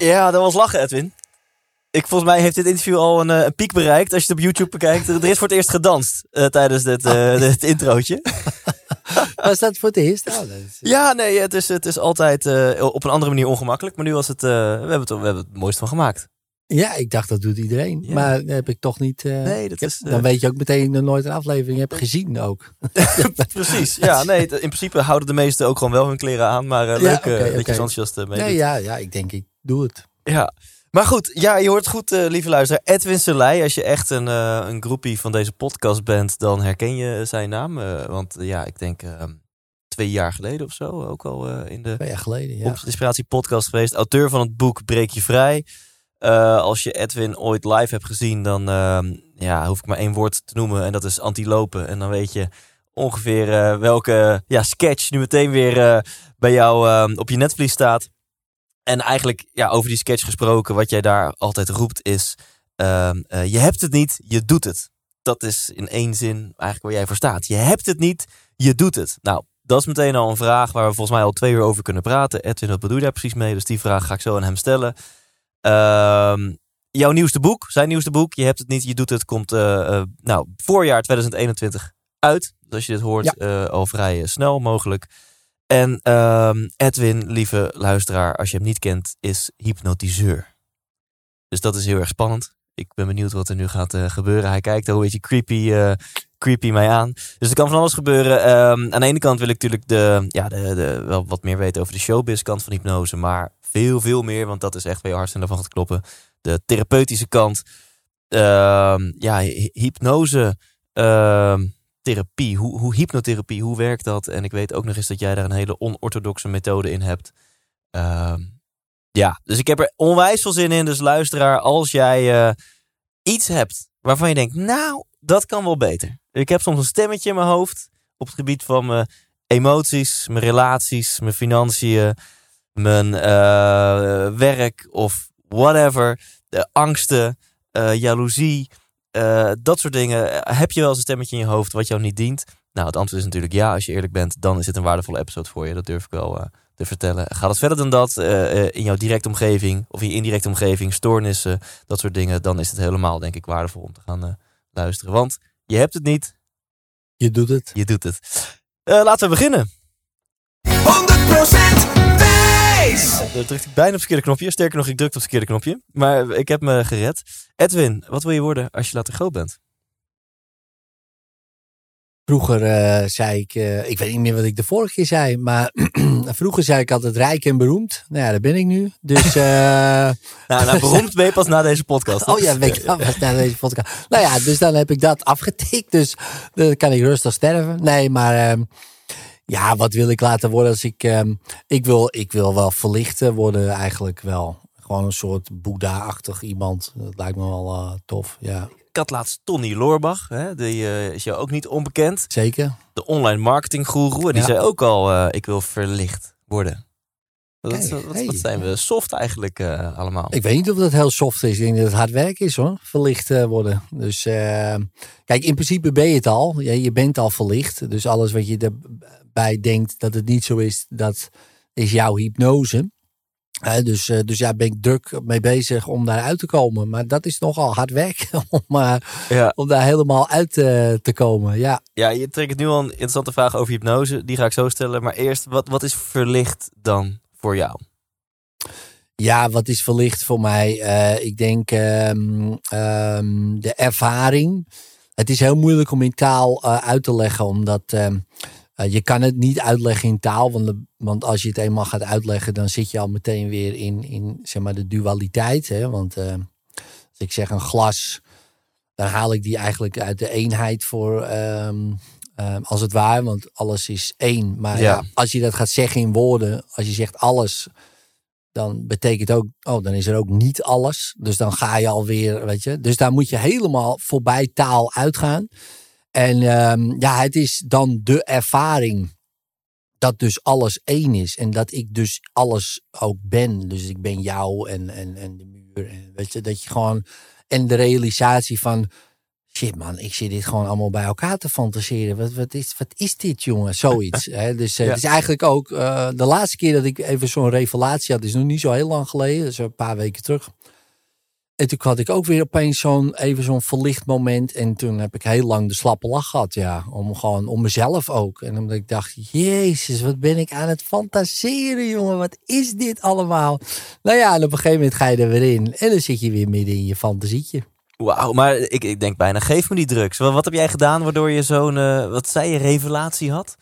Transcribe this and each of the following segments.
Ja, dat was lachen, Edwin. Ik, volgens mij heeft dit interview al een, eh, een piek bereikt. Als je het op YouTube bekijkt. Er is voor het eerst gedanst eh, tijdens dit, eh, dit introotje. Was dat voor het eerst? Ja, nee, het is, het is altijd op een andere manier ongemakkelijk. Maar nu was het, we, hebben het, we hebben het mooiste van gemaakt. Ja, ik dacht dat doet iedereen. Ja. Maar heb ik toch niet. Nee, dat heb- is, Dan weet je ook meteen dat nooit een aflevering hebt gezien ook. Precies. Ja, nee, in principe houden de meesten ook gewoon wel hun kleren aan. Maar Ja, leuk eh, oké, dat je enthousiast mee Nee, ja, ja, ik denk ik doe het. Ja. Maar goed, ja, je hoort goed, eh, lieve luisteraar. Edwin Selei, als je echt een, eh, een groepie van deze podcast bent, dan herken je zijn naam. Eh, want ja, ik denk twee jaar geleden of zo, ook al in de Twee jaar geleden, ja. Inspiratie podcast geweest. Auteur van het boek Breek je vrij. Als je Edwin ooit live hebt gezien, dan ehm, ja, hoef ik maar één woord te noemen. En dat is antilopen. En dan weet je ongeveer welke ja, sketch nu meteen weer bij jou ehm, op je netvlies staat. En eigenlijk ja, over die sketch gesproken, wat jij daar altijd roept is... ehm, eh, je hebt het niet, je doet het. Dat is in één zin eigenlijk waar jij voor staat. Je hebt het niet, je doet het. Nou, dat is meteen al een vraag waar we volgens mij al twee uur over kunnen praten. Edwin, wat bedoel je daar precies mee? Dus die vraag ga ik zo aan hem stellen. Ehm, jouw nieuwste boek, zijn nieuwste boek, Je hebt het niet, je doet het, komt eh, eh, nou, voorjaar 2021 uit. Dus als je dit hoort, al vrij snel mogelijk. En ehm, Edwin, lieve luisteraar, als je hem niet kent, is hypnotiseur. Dus dat is heel erg spannend. Ik ben benieuwd wat er nu gaat eh, gebeuren. Hij kijkt al een beetje creepy, eh, creepy mij aan. Dus er kan van alles gebeuren. Ehm, aan de ene kant wil ik natuurlijk de, ja, de, de, wel wat meer weten over de showbiz kant van hypnose. Maar veel, veel meer, want dat is echt waar je hartstikke van gaat kloppen. De therapeutische kant. Ehm, ja, hy- hypnose, therapie. Hoe, hoe hypnotherapie, hoe werkt dat? En ik weet ook nog eens dat jij daar een hele onorthodoxe methode in hebt. Ehm, ja, dus ik heb er onwijs veel zin in. Dus luisteraar, als jij eh, iets hebt waarvan je denkt, nou, dat kan wel beter. Ik heb soms een stemmetje in mijn hoofd op het gebied van mijn emoties, mijn relaties, mijn financiën, mijn eh, werk of whatever. De angsten, eh, jaloezie, eh, dat soort dingen. Heb je wel eens een stemmetje in je hoofd wat jou niet dient? Nou, het antwoord is natuurlijk ja. Als je eerlijk bent, dan is dit een waardevolle episode voor je. Dat durf ik wel eh, te vertellen. Gaat het verder dan dat eh, eh, in jouw directe omgeving of in je indirecte omgeving, stoornissen, dat soort dingen, dan is het helemaal, denk ik, waardevol om te gaan eh, luisteren. Want je hebt het niet, Je doet het. je doet het. Eh, laten we beginnen. 100% Thijs. Dan drukte ik bijna op het verkeerde knopje. Sterker nog, ik drukte op het verkeerde knopje. Maar ik heb me gered. Edwin, wat wil je worden als je later groot bent? Vroeger eh, zei ik, eh, ik weet niet meer wat ik de vorige keer zei, maar vroeger zei ik altijd rijk en beroemd. Nou ja, daar ben ik nu. Dus, eh, Nou, nou beroemd ben je pas na deze podcast. oh ja, weet ik was naar deze podcast. Nou ja, dus dan heb ik dat afgetikt, dus dan kan ik rustig sterven. Nee, maar ehm, ja, wat wil ik laten worden als ik, ehm, ik wil, ik wil wel verlichten worden eigenlijk wel. Gewoon een soort Boeddha-achtig iemand. Dat lijkt me wel eh, tof, ja. Ik had laatst Tony Loorbach. Hè, die eh, is jou ook niet onbekend. Zeker. De online marketing guru. En die Ja. zei ook al, eh, ik wil verlicht worden. Wat, Kijk, wat, zijn we soft eigenlijk allemaal. Ik weet niet of dat heel soft is. Ik denk dat het hard werk is hoor. Verlicht worden. Dus kijk, in principe ben je het al. Ja, je bent al verlicht. Dus alles wat je erbij denkt dat het niet zo is, dat is jouw hypnose. Dus, eh, dus ja, ben ik druk mee bezig om daaruit te komen. Maar dat is nogal hard werk om, Ja. om daar helemaal uit eh, te komen. Ja, Ja, je trekt nu al een interessante vraag over hypnose. Die ga ik zo stellen. Maar eerst, wat, wat is verlicht dan voor jou? Ja, wat is verlicht voor mij? Eh, ik denk ehm, ehm, de ervaring. Het is heel moeilijk om in taal uit te leggen, omdat eh, je kan het niet uitleggen in taal. Want, de- want als je het eenmaal gaat uitleggen, dan zit je al meteen weer in, in zeg maar, de dualiteit. Hè? Want eh, als ik zeg een glas, dan haal ik die eigenlijk uit de eenheid voor ehm, Ehm, als het ware, want alles is één. Maar Ja. ja, als je dat gaat zeggen in woorden, als je zegt alles, dan betekent ook, oh, dan is er ook niet alles. Dus dan ga je alweer, weet je. Dus daar moet je helemaal voorbij taal uitgaan. En ehm, ja, het is dan de ervaring dat dus alles één is. En dat ik dus alles ook ben. Dus ik ben jou en, en, en de muur. En weet je, dat je gewoon. En de realisatie van. Shit man, ik zit dit gewoon allemaal bij elkaar te fantaseren. Wat, wat, is, wat is dit jongen? Zoiets. hè? Dus eh, Ja. het is eigenlijk ook eh, de laatste keer dat ik even zo'n revelatie had. is nog niet zo heel lang geleden. Is een paar weken terug. En toen had ik ook weer opeens zo'n even zo'n verlicht moment. En toen heb ik heel lang de slappe lach gehad. Ja, om gewoon om mezelf ook. En omdat ik dacht, jezus, wat ben ik aan het fantaseren, jongen. Wat is dit allemaal? Nou ja, en op een gegeven moment ga je er weer in. En dan zit je weer midden in je fantasietje. Wauw, maar ik, ik denk bijna, geef me die drugs. Wat, wat heb jij gedaan waardoor je zo'n, eh, wat zei je, revelatie had?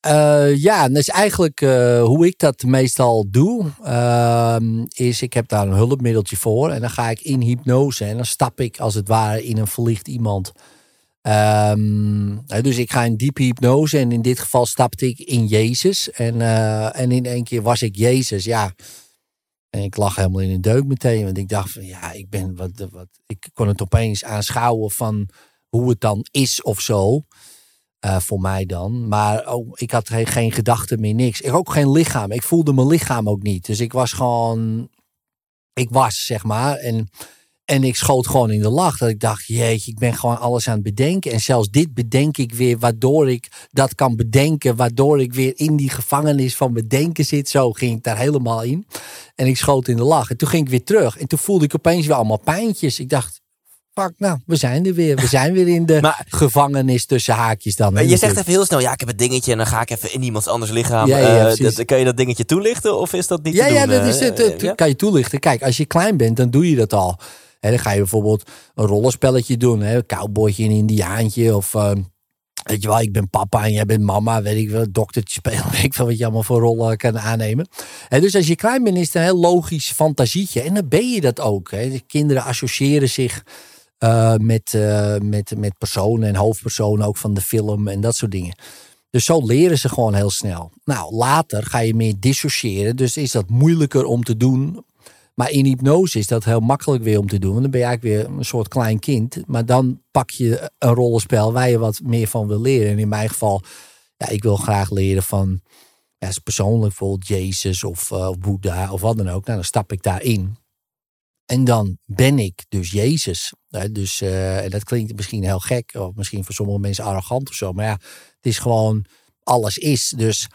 Eh, ja, is eigenlijk eh, hoe ik dat meestal doe. Ehm, is ik heb daar een hulpmiddeltje voor. En dan ga ik in hypnose. En dan stap ik als het ware in een verlicht iemand. Ehm, eh, dus ik ga in diepe hypnose. En in dit geval stapte ik in Jezus. En, eh, en in één keer was ik Jezus. Ja. En ik lag helemaal in een deuk meteen. Want ik dacht van ja, ik ben wat, wat. Ik kon het opeens aanschouwen van hoe het dan is of zo. Eh, voor mij dan. Maar ook, ik had geen, gedachten meer, niks. Ik ook geen lichaam. Ik voelde mijn lichaam ook niet. Dus ik was gewoon. Ik was, zeg maar. En, en ik schoot gewoon in de lach. Dat ik dacht, jeetje, ik ben gewoon alles aan het bedenken. En zelfs dit bedenk ik weer, waardoor ik dat kan bedenken. Waardoor ik weer in die gevangenis van bedenken zit. Zo ging ik daar helemaal in. En ik schoot in de lach. En toen ging ik weer terug. En toen voelde ik opeens weer allemaal pijntjes. Ik dacht, fuck, nou, we zijn er weer. We zijn weer in de Maar- gevangenis tussen haakjes dan. hè, je zegt even heel snel, ja, ik heb het dingetje en dan ga ik even in iemands anders lichaam. Ja, ja, Eh, dat, kan je dat dingetje toelichten of is dat niet Ja, te ja, doen? dat is eh, het. eh, ja? kan je toelichten. Kijk, als je klein bent, dan doe je dat al. Hè, dan ga je bijvoorbeeld een rollenspelletje doen. Hè, een cowboytje en een indiaantje. Of weet je wel, ik ben papa en jij bent mama. Weet ik wel, doktertje spelen. Weet ik veel wat je allemaal voor rollen kan aannemen. Hè, dus als je klein bent, is het een heel logisch fantasietje. En dan ben je dat ook. Hè. De kinderen associëren zich eh, met, eh, met, met personen en hoofdpersonen ook van de film en dat soort dingen. Dus zo leren ze gewoon heel snel. Nou, later ga je meer dissociëren. Dus is dat moeilijker om te doen. Maar in hypnose is dat heel makkelijk weer om te doen. Want dan ben je eigenlijk weer een soort klein kind. Maar dan pak je een rollenspel waar je wat meer van wil leren. En in mijn geval, ja, ik wil graag leren van ja, persoonlijk bijvoorbeeld Jezus of, eh, of Boeddha of wat dan ook. Nou, dan stap ik daarin. En dan ben ik dus Jezus. Dus eh, en dat klinkt misschien heel gek, of misschien voor sommige mensen arrogant of zo. Maar ja, het is gewoon alles is. Dus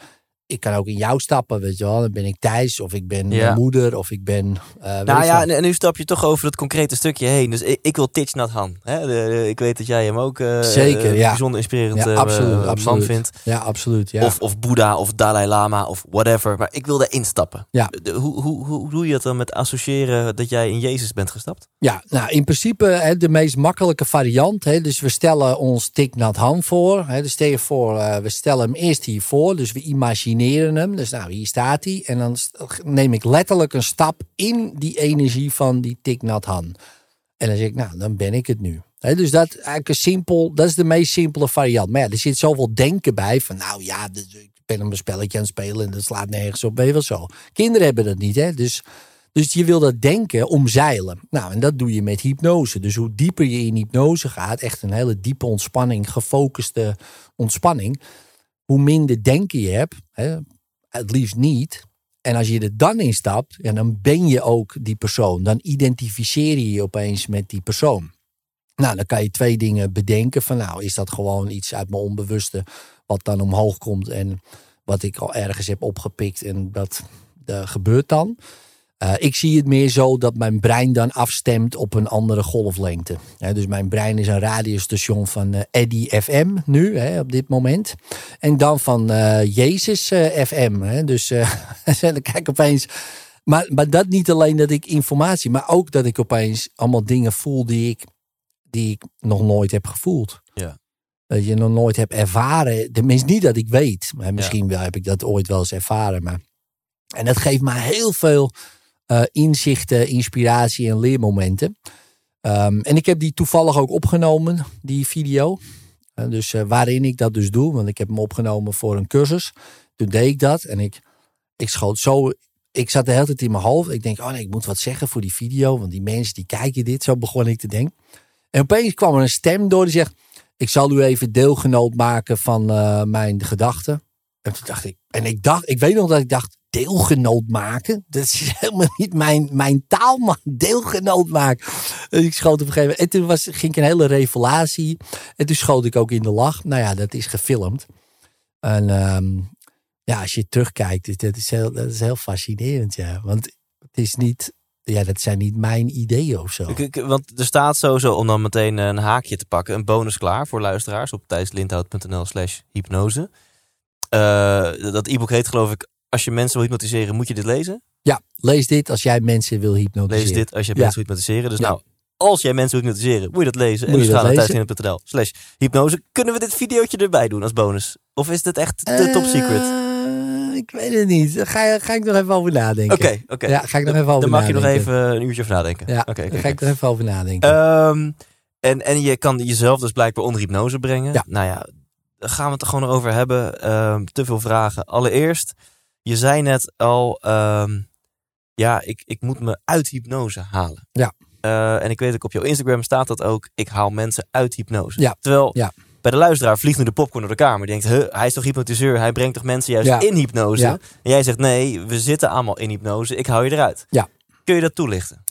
ik kan ook in jou stappen, weet je wel. Dan ben ik Thijs, of ik ben Ja. mijn moeder, of ik ben. eh, Nou ja, en, en nu stap je toch over het concrete stukje heen. Dus ik, ik wil Titch Nat Han. Hè? De, de- ik weet dat jij hem ook eh, Zeker, eh, ja. bijzonder inspirerend Ja, absoluut, man absoluut. vindt. ja, absoluut. Ja. Of, of Boeddha of Dalai Lama of whatever. Maar ik wil daarin stappen. Ja. De- hoe, hoe, hoe doe je dat dan met associëren dat jij in Jezus bent gestapt? Ja, nou in principe hè, de meest makkelijke variant. Hè, dus we stellen ons Thich Nhat Hanh voor. Hè, dus stel je voor, we stellen hem eerst hier voor. Dus we imagineren Dus nou, hier staat hij. En dan neem ik letterlijk een stap in die energie van die Thich Nhat Hanh. En dan zeg ik, nou, dan ben ik het nu. Dus dat, eigenlijk een simpel, dat is de meest simpele variant. Maar er zit zoveel denken bij. Van nou ja, dus ik ben een spelletje aan het spelen en dat slaat nergens op. Je wel zo. Kinderen hebben dat niet. Hè? Dus dus je wil dat denken omzeilen. Nou, en dat doe je met hypnose. Dus hoe dieper je in hypnose gaat, echt een hele diepe ontspanning, gefocuste ontspanning, hoe minder denken je hebt, hè, het liefst niet. En als je er dan in stapt, ja, dan ben je ook die persoon. Dan identificeer je je opeens met die persoon. Nou, dan kan je twee dingen bedenken. Van nou, is dat gewoon iets uit mijn onbewuste wat dan omhoog komt en wat ik al ergens heb opgepikt en dat gebeurt dan. Uh, ik zie het meer zo dat mijn brein dan afstemt op een andere golflengte. Ja, dus mijn brein is een radiostation van uh, Eddy FM nu, op dit moment. En dan van uh, Jezus FM. Dus dan kijk opeens. Maar, maar dat niet alleen dat ik informatie, maar ook dat ik opeens allemaal dingen voel die ik, die ik nog nooit heb gevoeld. Ja. Dat je nog nooit hebt ervaren. Tenminste, niet dat ik weet. Maar misschien ja. wel heb ik dat ooit wel eens ervaren. Maar... En dat geeft me heel veel inzichten, inspiratie en leermomenten. Um, en ik heb die toevallig ook opgenomen, die video. Eh, dus eh, waarin ik dat dus doe, want ik heb hem opgenomen voor een cursus. Toen deed ik dat en ik, ik schoot zo. Ik zat de hele tijd in mijn hoofd. Ik denk, oh nee, ik moet wat zeggen voor die video. Want die mensen die kijken dit. Zo begon ik te denken. En opeens kwam er een stem door die zegt: Ik zal u even deelgenoot maken van eh, mijn gedachten. En toen dacht ik, en ik dacht, ik weet nog dat ik dacht, deelgenoot maken? Dat is helemaal niet mijn, mijn taal, man. Deelgenoot maken. Ik schoot op een gegeven moment. En toen was, ging ik een hele revelatie. En toen schoot ik ook in de lach. Nou ja, dat is gefilmd. En ehm, ja, als je terugkijkt, dat is heel, dat is heel fascinerend, ja. Want het is niet, ja, dat zijn niet mijn ideeën of zo. Want er staat sowieso, om dan meteen een haakje te pakken, een bonus klaar voor luisteraars op thijslindhout.nl slash hypnose. Eh, dat e-book heet geloof ik, als je mensen wil hypnotiseren, moet je dit lezen. Ja, lees dit als jij mensen wil hypnotiseren. Lees dit als je Ja. mensen wil hypnotiseren. Dus Ja. nou, als jij mensen wil hypnotiseren, moet je dat lezen. Moet en je dus ga naar thijslindhout.nl slash hypnose. Kunnen we dit videootje erbij doen als bonus? Of is dit echt de top secret? Eh, ik weet het niet. Daar Ga, ga ik nog even over nadenken. Oké, oké. Ja, ga ik nog even over Dan mag je nog even een uurtje over nadenken. Ja, Oké, oké, daar ga ik nog even over nadenken. Ehm, en, en je kan jezelf dus blijkbaar onder hypnose brengen. Ja. Nou ja, daar gaan we het er gewoon over hebben. Ehm, te veel vragen. Allereerst, je zei net al, ehm, ja, ik, ik moet me uit hypnose halen. Ja. Eh, en ik weet ook op jouw Instagram staat dat ook, ik haal mensen uit hypnose. Ja. Terwijl Ja. bij de luisteraar vliegt nu de popcorn door de kamer. Die denkt, hij is toch hypnotiseur? Hij brengt toch mensen juist Ja. in hypnose? Ja. En jij zegt, nee, we zitten allemaal in hypnose. Ik hou je eruit. Ja. Kun je dat toelichten?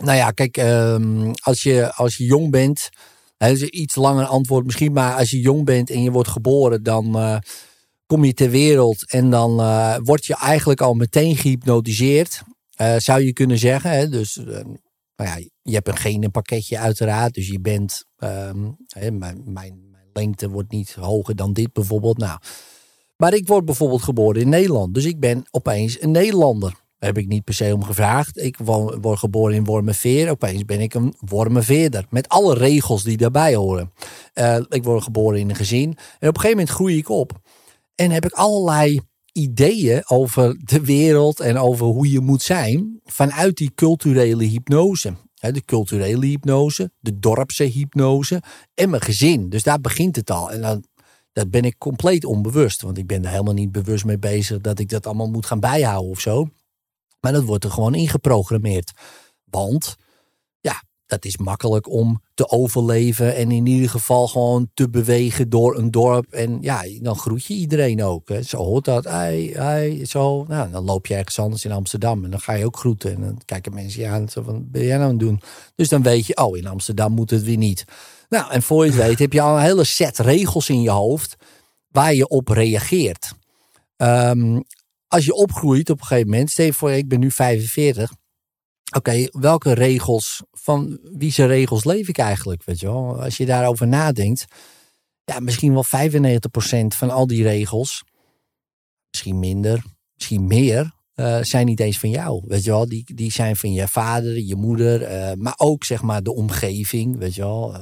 Nou ja, kijk, ehm, als, je, als je jong bent, dat is een iets langer antwoord misschien, maar als je jong bent en je wordt geboren, dan eh, kom je ter wereld en dan eh, word je eigenlijk al meteen gehypnotiseerd, eh, zou je kunnen zeggen. Hè? Dus eh, nou ja, je hebt een genenpakketje uiteraard, dus je bent, ehm, hè, mijn, mijn, lengte wordt niet hoger dan dit bijvoorbeeld. Nou, maar ik word bijvoorbeeld geboren in Nederland, dus ik ben opeens een Nederlander. Daar heb ik niet per se om gevraagd. Ik wo- word geboren in Wormerveer. Opeens ben ik een Wormerveerder. Met alle regels die daarbij horen. Ik word geboren in een gezin. En op een gegeven moment groei ik op. En heb ik allerlei ideeën over de wereld en over hoe je moet zijn. Vanuit die culturele hypnose. De culturele hypnose, de dorpse hypnose en mijn gezin. Dus daar begint het al. En dan, dat ben ik compleet onbewust. Want ik ben er helemaal niet bewust mee bezig dat ik dat allemaal moet gaan bijhouden of zo. Maar dat wordt er gewoon ingeprogrammeerd. Want dat is makkelijk om te overleven en in ieder geval gewoon te bewegen door een dorp. En ja, dan groet je iedereen ook. Hè. Zo hoort dat. Hey, hey, zo. Nou, dan loop je ergens anders in Amsterdam en dan ga je ook groeten. En dan kijken mensen je aan. Zo van, ben jij nou aan het doen? Dus dan weet je, oh, in Amsterdam moet het weer niet. Nou, en voor je het weet heb je al een hele set regels in je hoofd waar je op reageert. Ehm, als je opgroeit op een gegeven moment, stel voor, ik ben nu 45. Oké, welke regels, van wie zijn regels leef ik eigenlijk? Weet je wel? Als je daarover nadenkt, ja, misschien wel 95% van al die regels, misschien minder, misschien meer, eh, zijn niet eens van jou. Weet je wel, die, die zijn van je vader, je moeder, eh, maar ook zeg maar de omgeving, weet je wel. Eh,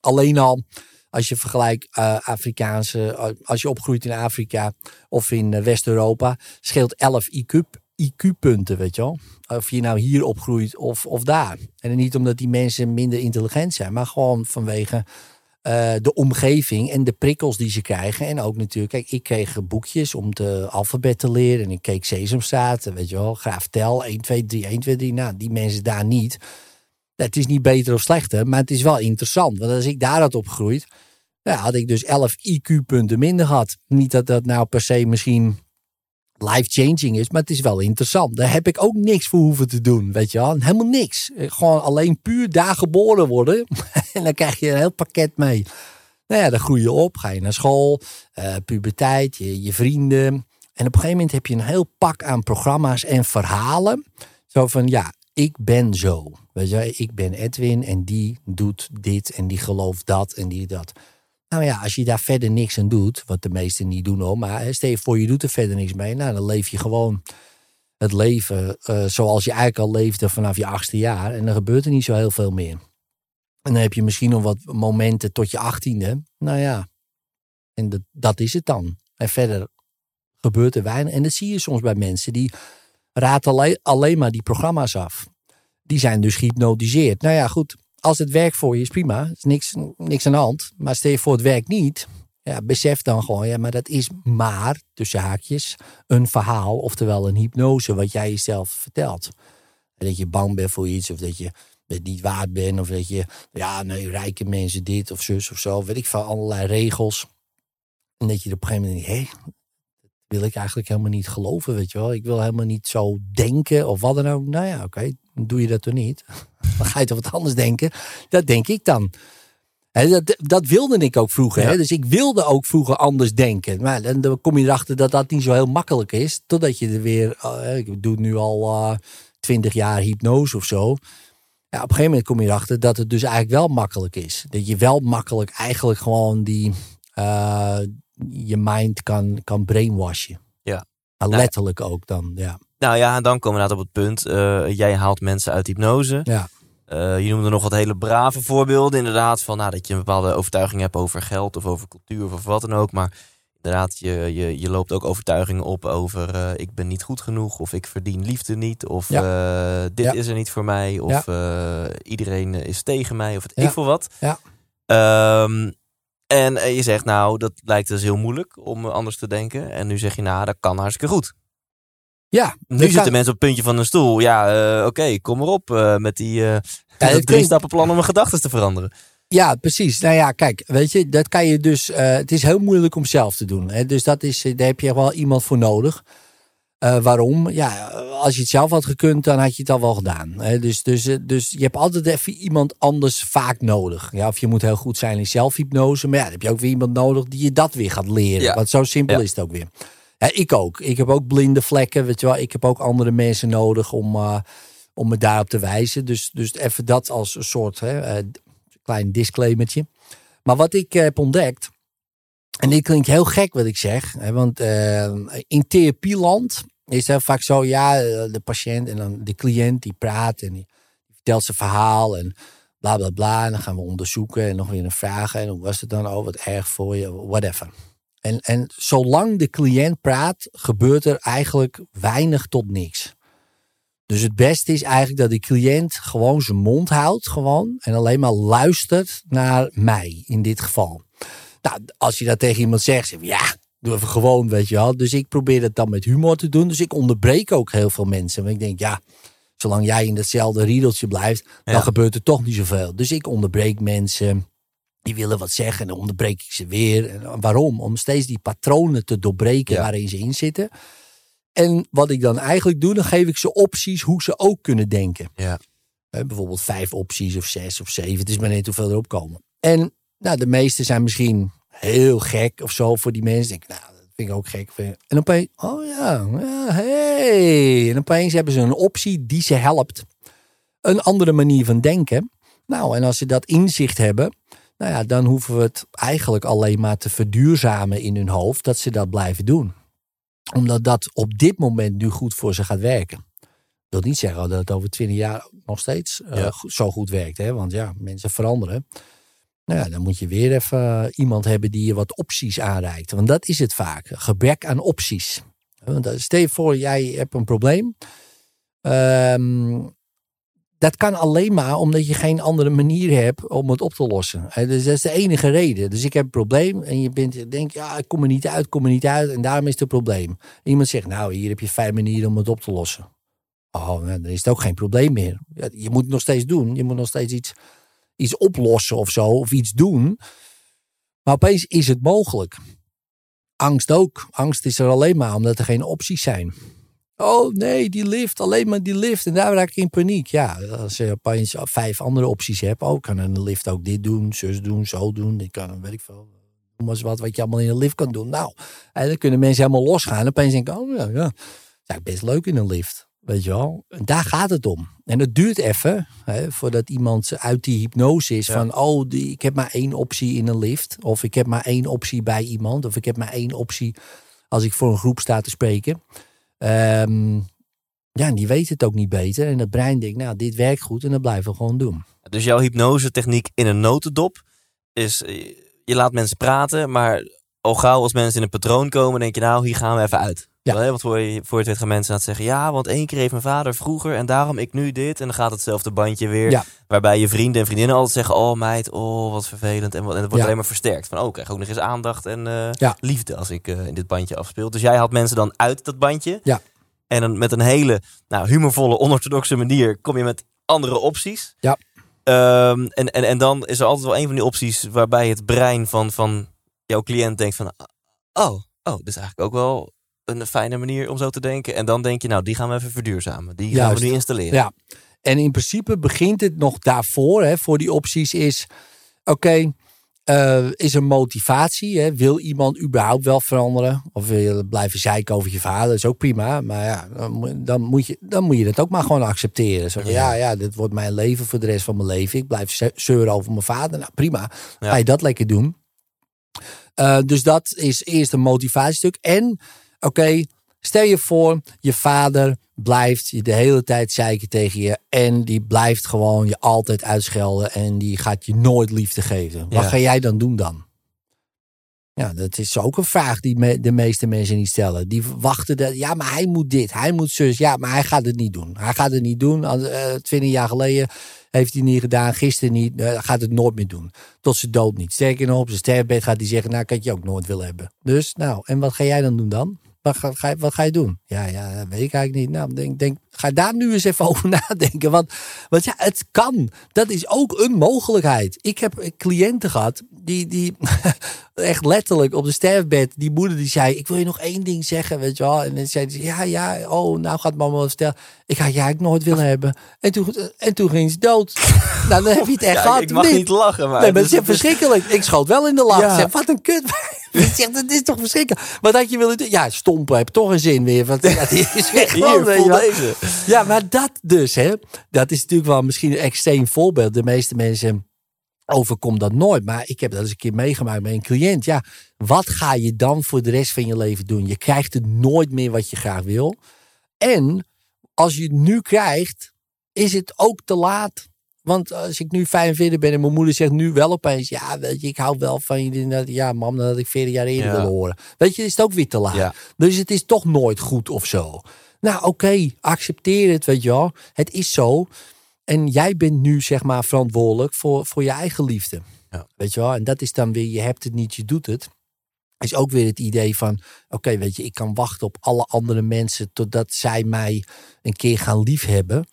alleen al als je vergelijkt Afrikaanse, als je opgroeit in Afrika of in West-Europa, scheelt 11 IQ, IQ-punten, weet je wel. Of je nou hier opgroeit of, of daar. En niet omdat die mensen minder intelligent zijn, maar gewoon vanwege eh, de omgeving en de prikkels die ze krijgen. En ook natuurlijk, kijk, ik kreeg boekjes om de alfabet te leren. En ik keek Sesamstraat, weet je wel, Graaf Tel, 1, 2, 3, 1, 2, 3. Nou, die mensen daar niet. Het is niet beter of slechter, maar het is wel interessant. Want als ik daar had opgegroeid, had ik dus 11 IQ-punten minder gehad. Niet dat dat nou per se misschien life-changing is, maar het is wel interessant. Daar heb ik ook niks voor hoeven te doen, weet je wel. Helemaal niks. Gewoon alleen puur daar geboren worden. en dan krijg je een heel pakket mee. Nou ja, dan groei je op, ga je naar school, eh, puberteit, je, je vrienden. En op een gegeven moment heb je een heel pak aan programma's en verhalen. Zo van, ja, ik ben zo. Weet je, ik ben Edwin en die doet dit en die gelooft dat en die dat. Nou ja, als je daar verder niks aan doet, wat de meesten niet doen hoor, maar stel voor je doet er verder niks mee, nou dan leef je gewoon het leven eh, zoals je eigenlijk al leefde vanaf je achtste jaar en dan gebeurt er niet zo heel veel meer. En dan heb je misschien nog wat momenten tot je achttiende, nou ja, en dat, dat is het dan. En verder gebeurt er weinig. En dat zie je soms bij mensen die raad alleen, alleen maar die programma's af. Die zijn dus gehypnotiseerd. Nou ja, goed. Als het werkt voor je is prima. is niks, niks aan de hand. Maar stel voor het werkt niet. Ja, besef dan gewoon, ja, maar dat is maar, tussen haakjes, een verhaal. Oftewel een hypnose wat jij jezelf vertelt. Dat je bang bent voor iets of dat je het niet waard bent. Of dat je, ja, nee, rijke mensen dit of zus of zo. Weet ik van allerlei regels. En dat je op een gegeven moment denkt, hé, wil ik eigenlijk helemaal niet geloven, weet je wel. Ik wil helemaal niet zo denken of wat dan ook. Nou ja, oké, doe je dat toch niet. Dan ga je toch wat anders denken. Dat denk ik dan. dat, dat wilde ik ook vroeger. Dus ik wilde ook vroeger anders denken. Maar dan, kom je erachter dat dat niet zo heel makkelijk is. Totdat je er weer, uh, ik doe nu al eh, twintig jaar hypnose of zo. Ja, op een gegeven moment kom je erachter dat het dus eigenlijk wel makkelijk is. Dat je wel makkelijk eigenlijk gewoon die, uh, je mind kan, kan brainwashen. Ja. Nou, letterlijk ook dan, ja. Nou ja, en dan komen we inderdaad op het punt. Uh, jij haalt mensen uit hypnose. Ja. Uh, je noemde nog wat hele brave voorbeelden. Inderdaad, van nou, dat je een bepaalde overtuiging hebt over geld of over cultuur of wat dan ook. Maar inderdaad, je, je, je loopt ook overtuigingen op over uh, ik ben niet goed genoeg. Of ik verdien liefde niet. Of ja. dit ja. is er niet voor mij. Of iedereen is tegen mij. Of het ik voor wat. Ja. Um, en je zegt, nou, dat lijkt dus heel moeilijk om anders te denken. En nu zeg je, nou, dat kan hartstikke goed. Ja. Nu zitten kan... mensen op het puntje van een stoel. Ja, uh, oké, okay, kom erop uh, met die uh, ja, drie stappenplan om mijn gedachten te veranderen. Ja, precies. Nou ja, kijk, weet je, dat kan je dus. het is heel moeilijk om zelf te doen. Hè? Dus dat is, daar heb je wel iemand voor nodig. Waarom? Ja, als je het zelf had gekund, dan had je het al wel gedaan. Hè? Dus, dus, dus je hebt altijd even iemand anders vaak nodig. Ja, of je moet heel goed zijn in zelfhypnose. Maar ja, dan heb je ook weer iemand nodig die je dat weer gaat leren. Ja. Want zo simpel Ja. is het ook weer. Ik ook. Ik heb ook blinde vlekken. Weet je wel. Ik heb ook andere mensen nodig om, uh, om me daarop te wijzen. Dus, dus even dat als een soort hè, uh, klein disclaimertje. Maar wat ik heb ontdekt. En dit klinkt heel gek wat ik zeg. Hè, want uh, in therapieland is het vaak zo. Ja, de patiënt en dan de cliënt die praat en die vertelt zijn verhaal. En bla bla bla. En dan gaan we onderzoeken en nog weer een vragen. En hoe was het dan? Oh, wat erg voor je. Whatever. En, en zolang de cliënt praat, gebeurt er eigenlijk weinig tot niks. Dus het beste is eigenlijk dat de cliënt gewoon zijn mond houdt. Gewoon, en alleen maar luistert naar mij in dit geval. Nou, als je dat tegen iemand zegt, zeg je, ja, doe even gewoon, weet je wel. Dus ik probeer het dan met humor te doen. Dus ik onderbreek ook heel veel mensen. Want ik denk, ja, zolang jij in datzelfde riedeltje blijft, dan Ja. gebeurt er toch niet zoveel. Dus ik onderbreek mensen. Die willen wat zeggen en dan onderbreek ik ze weer. En waarom? Om steeds die patronen te doorbreken Ja. waarin ze in zitten. En wat ik dan eigenlijk doe, dan geef ik ze opties hoe ze ook kunnen denken. Ja. Hè, bijvoorbeeld vijf opties of zes of zeven. Het is maar net hoeveel erop komen. En nou, de meeste zijn misschien heel gek of zo voor die mensen. Denk, ik, nou, dat vind ik ook gek. En opeens, oh ja, ja hey. En opeens hebben ze een optie die ze helpt. Een andere manier van denken. Nou, en als ze dat inzicht hebben, nou ja, dan hoeven we het eigenlijk alleen maar te verduurzamen in hun hoofd dat ze dat blijven doen. Omdat dat op dit moment nu goed voor ze gaat werken. Dat wil niet zeggen dat het over twintig jaar nog steeds Ja. go- zo goed werkt. Hè? Want ja, mensen veranderen. Nou ja, dan moet je weer even uh, iemand hebben die je wat opties aanreikt. Want dat is het vaak. Gebrek aan opties. Want uh, stel je voor, jij hebt een probleem. Ehm, dat kan alleen maar omdat je geen andere manier hebt om het op te lossen. Dus dat is de enige reden. Dus ik heb een probleem en je bent, denkt, ja, ik kom er niet uit, kom er niet uit. En daarom is het een probleem. Iemand zegt, nou, hier heb je vijf manieren om het op te lossen. Oh, nou, dan is het ook geen probleem meer. Je moet het nog steeds doen. Je moet nog steeds iets, iets oplossen of zo, of iets doen. Maar opeens is het mogelijk. Angst ook. Angst is er alleen maar omdat er geen opties zijn. Oh nee, die lift, alleen maar die lift. En daar raak ik in paniek. Ja, als je opeens vijf andere opties hebt. Oh, kan een lift ook dit doen, zus doen, zo doen. Ik kan, weet ik veel. Noem eens wat, wat je allemaal in een lift kan doen. Nou, en dan kunnen mensen helemaal losgaan. En opeens denken, oh ja, ja. Dat is eigenlijk best leuk in een lift. Weet je wel? En daar gaat het om. En het duurt even hè, voordat iemand uit die hypnose is. Ja. Van, oh, die, ik heb maar één optie in een lift. Of ik heb maar één optie bij iemand. Of ik heb maar één optie als ik voor een groep sta te spreken. Ehm, ja, die weet het ook niet beter. En het brein denkt, nou, dit werkt goed en dat blijven we gewoon doen. Dus jouw hypnose techniek in een notendop is, eh, je laat mensen praten, maar al gauw als mensen in een patroon komen, denk je nou, hier gaan we even uit. Ja. Ja. Want voor je, voor je het weet gaan mensen aan het zeggen... ja, want één keer heeft mijn vader vroeger en daarom ik nu dit. En dan gaat hetzelfde bandje weer. Ja. Waarbij je vrienden en vriendinnen altijd zeggen... oh meid, oh wat vervelend. En, wat, en het wordt Ja. alleen maar versterkt. Van oh, ik krijg ook nog eens aandacht en eh, liefde als ik eh, in dit bandje afspeel. Dus jij haalt mensen dan uit dat bandje. Ja. En dan met een hele nou, humorvolle, onorthodoxe manier... kom je met andere opties. Ja. Ehm, en, en, en dan is er altijd wel een van die opties... waarbij het brein van, van jouw cliënt denkt van... oh, oh, dit is eigenlijk ook wel een fijne manier om zo te denken. En dan denk je, nou, die gaan we even verduurzamen. Die gaan we nu installeren. Ja. En in principe begint het nog daarvoor, hè, voor die opties is, oké, eh, is er motivatie? Hè? Wil iemand überhaupt wel veranderen? Of wil je blijven zeiken over je vader? Dat is ook prima. Maar ja, dan, moet- je, dan moet je dat ook maar gewoon accepteren. Zo ja. ja, dit wordt mijn leven voor de rest van mijn leven. Ik blijf ze- zeuren over mijn vader. Nou, prima. Ja. Ga je dat lekker doen. Eh, dus dat is eerst een motivatiestuk. En, oké, stel je voor, je vader blijft je de hele tijd zeiken tegen je. En die blijft gewoon je altijd uitschelden. En die gaat je nooit liefde geven. Wat Ja. ga jij dan doen dan? Ja, dat is ook een vraag die me- de meeste mensen niet stellen. Die wachten dat, ja, maar hij moet dit, hij moet zus. Ja, maar hij gaat het niet doen. Hij gaat het niet doen. Eh, Twintig jaar geleden heeft hij niet gedaan, gisteren niet. eh, gaat het nooker meer doen. Tot zijn dood niet. Sterker nog, op zijn sterfbed gaat hij zeggen, nou, had je ook nooit willen hebben. Dus, nou, en wat ga jij dan doen dan? Wat ga, ga, je- wat ga je doen? Ja, ja, dat weet ik eigenlijk niet. Nou, denk, denk, ga daar nu eens even over nadenken. Want, want ja, het kan. Dat is ook een mogelijkheid. Ik heb cliënten gehad die, die echt letterlijk op de sterfbed, die moeder die zei, ik wil je nog één ding zeggen, weet je wel. En dan zei ze, ja, ja, oh, nou gaat mama wat vertellen. Ik ga je eigenlijk nooit willen hebben. En toen, en toen ging ze dood. nou, dan heb je het echt Ja, gehad. ik mag niet lachen, maar... Nee, maar het is verschrikkelijk. Ik schoot wel in de lach. Ja. Ik Zeg, wat een kut. Ik zeg, dat is toch verschrikkelijk. Wat had je willen doen? Ja, stompen heb toch een zin weer. Want ja, die is gewoon, wel. deze. Ja, maar dat dus, hè. Dat is natuurlijk wel misschien een extreem voorbeeld. De meeste mensen overkomt dat nooit. Maar ik heb dat eens een keer meegemaakt bij een cliënt. Ja, wat ga je dan voor de rest van je leven doen? Je krijgt het nooit meer wat je graag wil. En als je het nu krijgt, is het ook te laat. Want als ik nu 45 ben en mijn moeder zegt nu wel opeens... Ja, weet je, ik hou wel van je. Ja, mam, dat had ik 40 jaar eerder Ja. willen horen. Weet je, is het ook weer te laat. Ja. Dus het is toch nooit goed of zo. Nou, oké, accepteer het, weet je wel. Het is zo. En jij bent nu, zeg maar, verantwoordelijk voor, voor je eigen liefde. Ja. Weet je wel? En dat is dan weer, je hebt het niet, je doet het. Is ook weer het idee van, oké, weet je, ik kan wachten op alle andere mensen totdat zij mij een keer gaan liefhebben.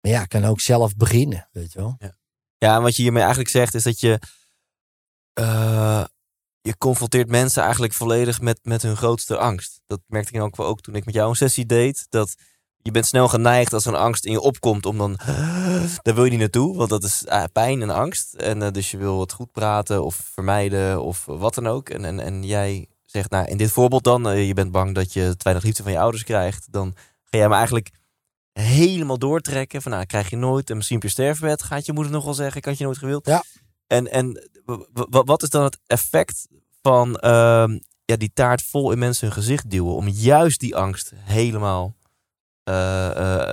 Maar ja, ik kan ook zelf beginnen, weet je wel. Ja, en wat je hiermee eigenlijk zegt is dat je... eh, je confronteert mensen eigenlijk volledig met, met hun grootste angst. Dat merkte ik ook wel ook toen ik met jou een sessie deed. Dat je bent snel geneigd als er een angst in je opkomt om dan... Daar wil je niet naartoe, want dat is eh, pijn en angst. En eh, dus je wil het goed praten of vermijden of wat dan ook. En, en, en jij zegt, nou in dit voorbeeld dan... eh, je bent bang dat je te weinig liefde van je ouders krijgt. Dan ga jij me eigenlijk helemaal doortrekken. Van nou, krijg je nooit. En misschien op je sterfbed gaat je moeder nog wel zeggen, ik had je nooit gewild. Ja. En, en wat is dan het effect van ehm, ja, die taart vol in mensen hun gezicht duwen? Om juist die angst helemaal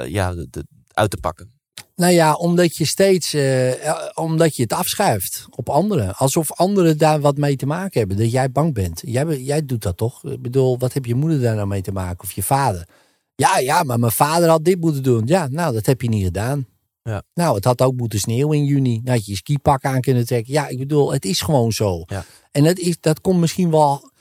ja, de- de- uit te pakken. Nou ja, omdat je steeds, eh, eh, omdat je het afschuift op anderen. Alsof anderen daar wat mee te maken hebben. Dat jij bang bent. Jij, jij doet dat toch? Ik bedoel, wat heb je moeder daar nou mee te maken? Of je vader? Ja, ja, maar mijn vader had dit moeten doen. Ja, nou, dat heb je niet gedaan. Ja. Nou, het had ook moeten sneeuwen in juni. Dan had je je skipak aan kunnen trekken. Ja, ik bedoel, het is gewoon zo. Ja. En dat, is, dat komt misschien wel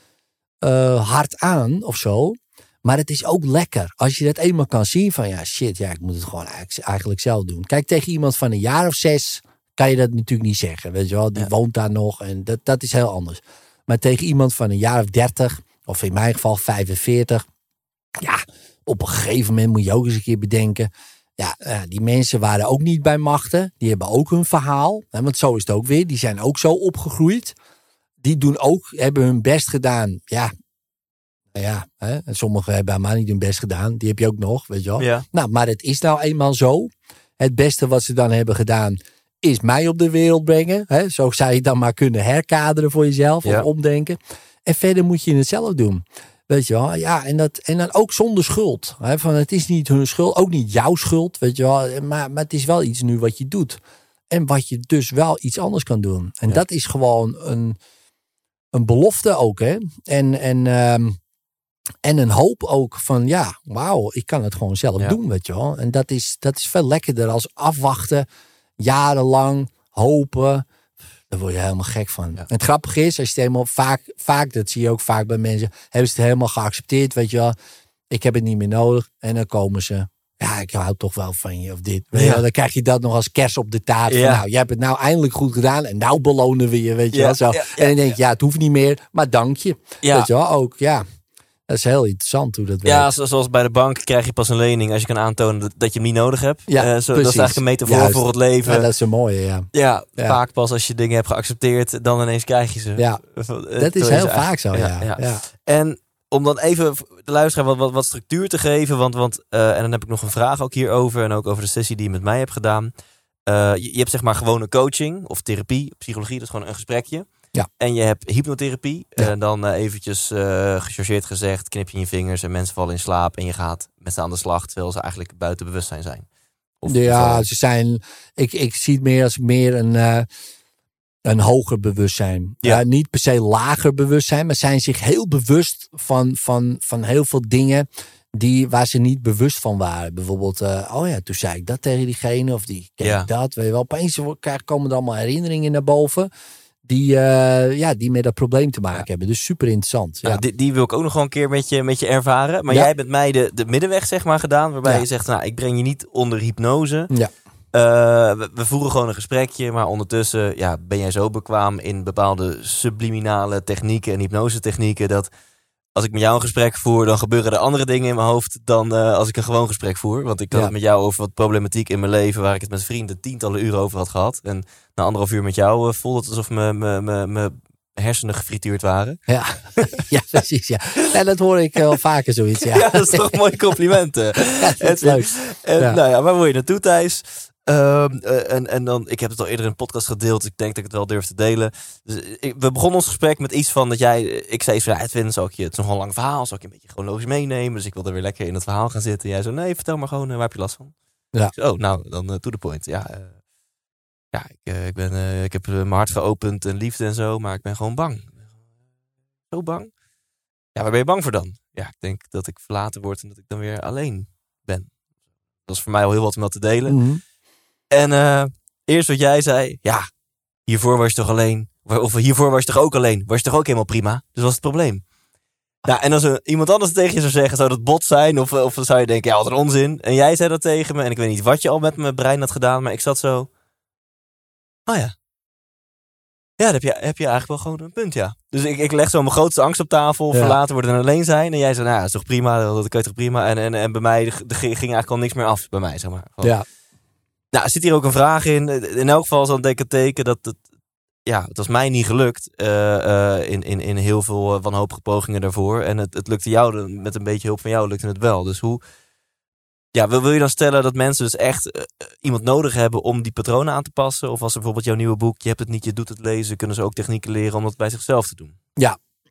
eh, hard aan of zo. Maar het is ook lekker. Als je dat eenmaal kan zien van ja, shit, ja, ik moet het gewoon eigenlijk, zelf doen. Kijk, tegen iemand van een jaar of zes kan je dat natuurlijk niet zeggen. Weet je wel, die Ja. woont daar nog en dat, dat is heel anders. Maar tegen iemand van een jaar of dertig, of in mijn geval 45, ja, op een gegeven moment moet je ook eens een keer bedenken. Ja, eh, die mensen waren ook niet bij machten. Die hebben ook hun verhaal. Want zo is het ook weer. Die zijn ook zo opgegroeid. Die doen ook, hebben hun best gedaan. Ja, nou ja, hè, en sommigen hebben helemaal niet hun best gedaan. Die heb je ook nog, weet je wel. Ja. Nou, maar het is nou eenmaal zo. Het beste wat ze dan hebben gedaan, is mij op de wereld brengen. Hè? Zo zou je het dan maar kunnen herkaderen voor jezelf Ja. of omdenken. En verder moet je het zelf doen. Weet je wel, ja, en, dat, en dan ook zonder schuld. Hè? Van het is niet hun schuld, ook niet jouw schuld, weet je wel. Maar, maar het is wel iets nu wat je doet. En wat je dus wel iets anders kan doen. En Ja. dat is gewoon een, een belofte ook, hè. En, en, ehm, en een hoop ook van, ja, wauw, ik kan het gewoon zelf Ja. doen, weet je wel. En dat is, dat is veel lekkerder als afwachten, jarenlang hopen. Daar word je helemaal gek van. Ja. En het grappige is, als je het helemaal vaak, vaak, dat zie je ook vaak bij mensen, hebben ze het helemaal geaccepteerd, weet je wel. Ik heb het niet meer nodig. En dan komen ze, ja, ik hou toch wel van je of dit. Weet je Ja. wel, dan krijg je dat nog als kers op de taart. Van, nou, je hebt het nou eindelijk goed gedaan en nou belonen we je, weet je wel. Zo. en dan denk je, ja, het hoeft niet meer, maar dank je. Ja. Weet je wel, ook, ja. Dat is heel interessant hoe dat Ja, werkt. zo- zoals bij de bank krijg je pas een lening als je kan aantonen dat, je hem niet nodig hebt. Ja, Eh, zo, dat is precies. eigenlijk een metafoor Juist. voor het leven. Ja, dat is een mooie, ja. Ja, Ja. vaak pas als je dingen hebt geaccepteerd, dan ineens krijg je ze. Ja, Eh, Dat is heel vaak zo, ja. ja. En om dan even de luisteraar wat, wat, wat structuur te geven, want, want eh, en dan heb ik nog een vraag ook hierover en ook over de sessie die je met mij hebt gedaan. Je, je hebt zeg maar gewone coaching of therapie, psychologie, dat is gewoon een gesprekje. Ja. En je hebt hypnotherapie. Ja. En dan eh, eventjes eh gechargeerd gezegd, knip je in je vingers en mensen vallen in slaap en je gaat met ze aan de slag terwijl ze eigenlijk buiten bewustzijn zijn. Of, Ja, ze zijn. Ik, ik zie het meer als meer een, eh, een hoger bewustzijn. Ja. Niet per se lager bewustzijn, maar zijn zich heel bewust van, van, van heel veel dingen die, waar ze niet bewust van waren. Bijvoorbeeld, eh, oh ja, toen zei ik dat tegen diegene of die keek Ja. dat. Weet je wel, opeens komen er allemaal herinneringen naar boven. Die, eh, ja, die met dat probleem te maken Ja. hebben. Dus super interessant. Nou, Ja. die, die wil ik ook nog wel een keer met je, met je ervaren. Maar Ja. jij hebt met mij de, de middenweg zeg maar gedaan. Waarbij je zegt, nou, ik breng je niet onder hypnose. Ja. Eh, we, we voeren gewoon een gesprekje. Maar ondertussen ja, ben jij zo bekwaam in bepaalde subliminale technieken en hypnosetechnieken. Dat als ik met jou een gesprek voer, dan gebeuren er andere dingen in mijn hoofd dan eh, als ik een gewoon gesprek voer. Want ik had Ja. het met jou over wat problematiek in mijn leven, waar ik het met vrienden tientallen uren over had gehad. En na anderhalf uur met jou eh, voelde het alsof mijn- mijn mijn- mijn hersenen gefrituurd waren. Ja. ja, precies. Ja. En dat hoor ik wel vaker zoiets. Ja, Ja, dat is toch een mooi compliment. eh. Ja, dat is leuk. En, Ja. Nou ja, waar wil je naartoe, Thijs? Ehm, eh, en, en dan, ik heb het al eerder in een podcast gedeeld. Ik denk dat ik het wel durf te delen. Dus ik- we begonnen ons gesprek met iets van dat jij. Ik zei van ja, Edwin, zal ik je, het is nogal een lang verhaal. Zal ik je een beetje chronologisch meenemen? Dus ik wilde weer lekker in het verhaal gaan zitten. En jij zo, nee, vertel maar gewoon, eh, waar heb je last van? Ja. Zei, oh, nou, dan eh, to the point. Ja, eh, ja ik, eh, ik, ben, eh, ik heb eh, mijn hart geopend en liefde en zo, maar ik ben gewoon bang. Zo bang. Ja, waar ben je bang voor dan? Ja, ik denk dat ik verlaten word en dat ik dan weer alleen ben. Dat is voor mij al heel wat om dat te delen. Mhm. En eh, eerst wat jij zei, ja, hiervoor was je toch alleen. Of hiervoor was je toch ook alleen. Was je toch ook helemaal prima. Dus was het probleem. Nou, en als er iemand anders tegen je zou zeggen, zou dat bot zijn? Of, of zou je denken, ja, wat een onzin. En jij zei dat tegen me. En ik weet niet wat je al met mijn brein had gedaan. Maar ik zat zo. Oh ja. Ja, dan heb je, heb je eigenlijk wel gewoon een punt, ja. Dus ik, ik leg zo mijn grootste angst op tafel. Ja. Verlaten worden en alleen zijn. En jij zei, nou, dat is toch prima. Dat kan je toch prima. En, en, en bij mij ging eigenlijk al niks meer af. Bij mij, zeg maar. Gewoon. Ja. Nou, zit hier ook een vraag in. In elk geval is ik het teken dat het... Ja, het was mij niet gelukt eh, eh, in, in, in heel veel eh, wanhopige pogingen daarvoor. En het, het lukte jou, met een beetje hulp van jou, lukte het wel. Dus hoe... Ja, wil, wil je dan stellen dat mensen dus echt iemand nodig hebben om die patronen aan te passen? Of als ze bijvoorbeeld jouw nieuwe boek, je hebt het niet, je doet het lezen, kunnen ze ook technieken leren om dat bij zichzelf te doen?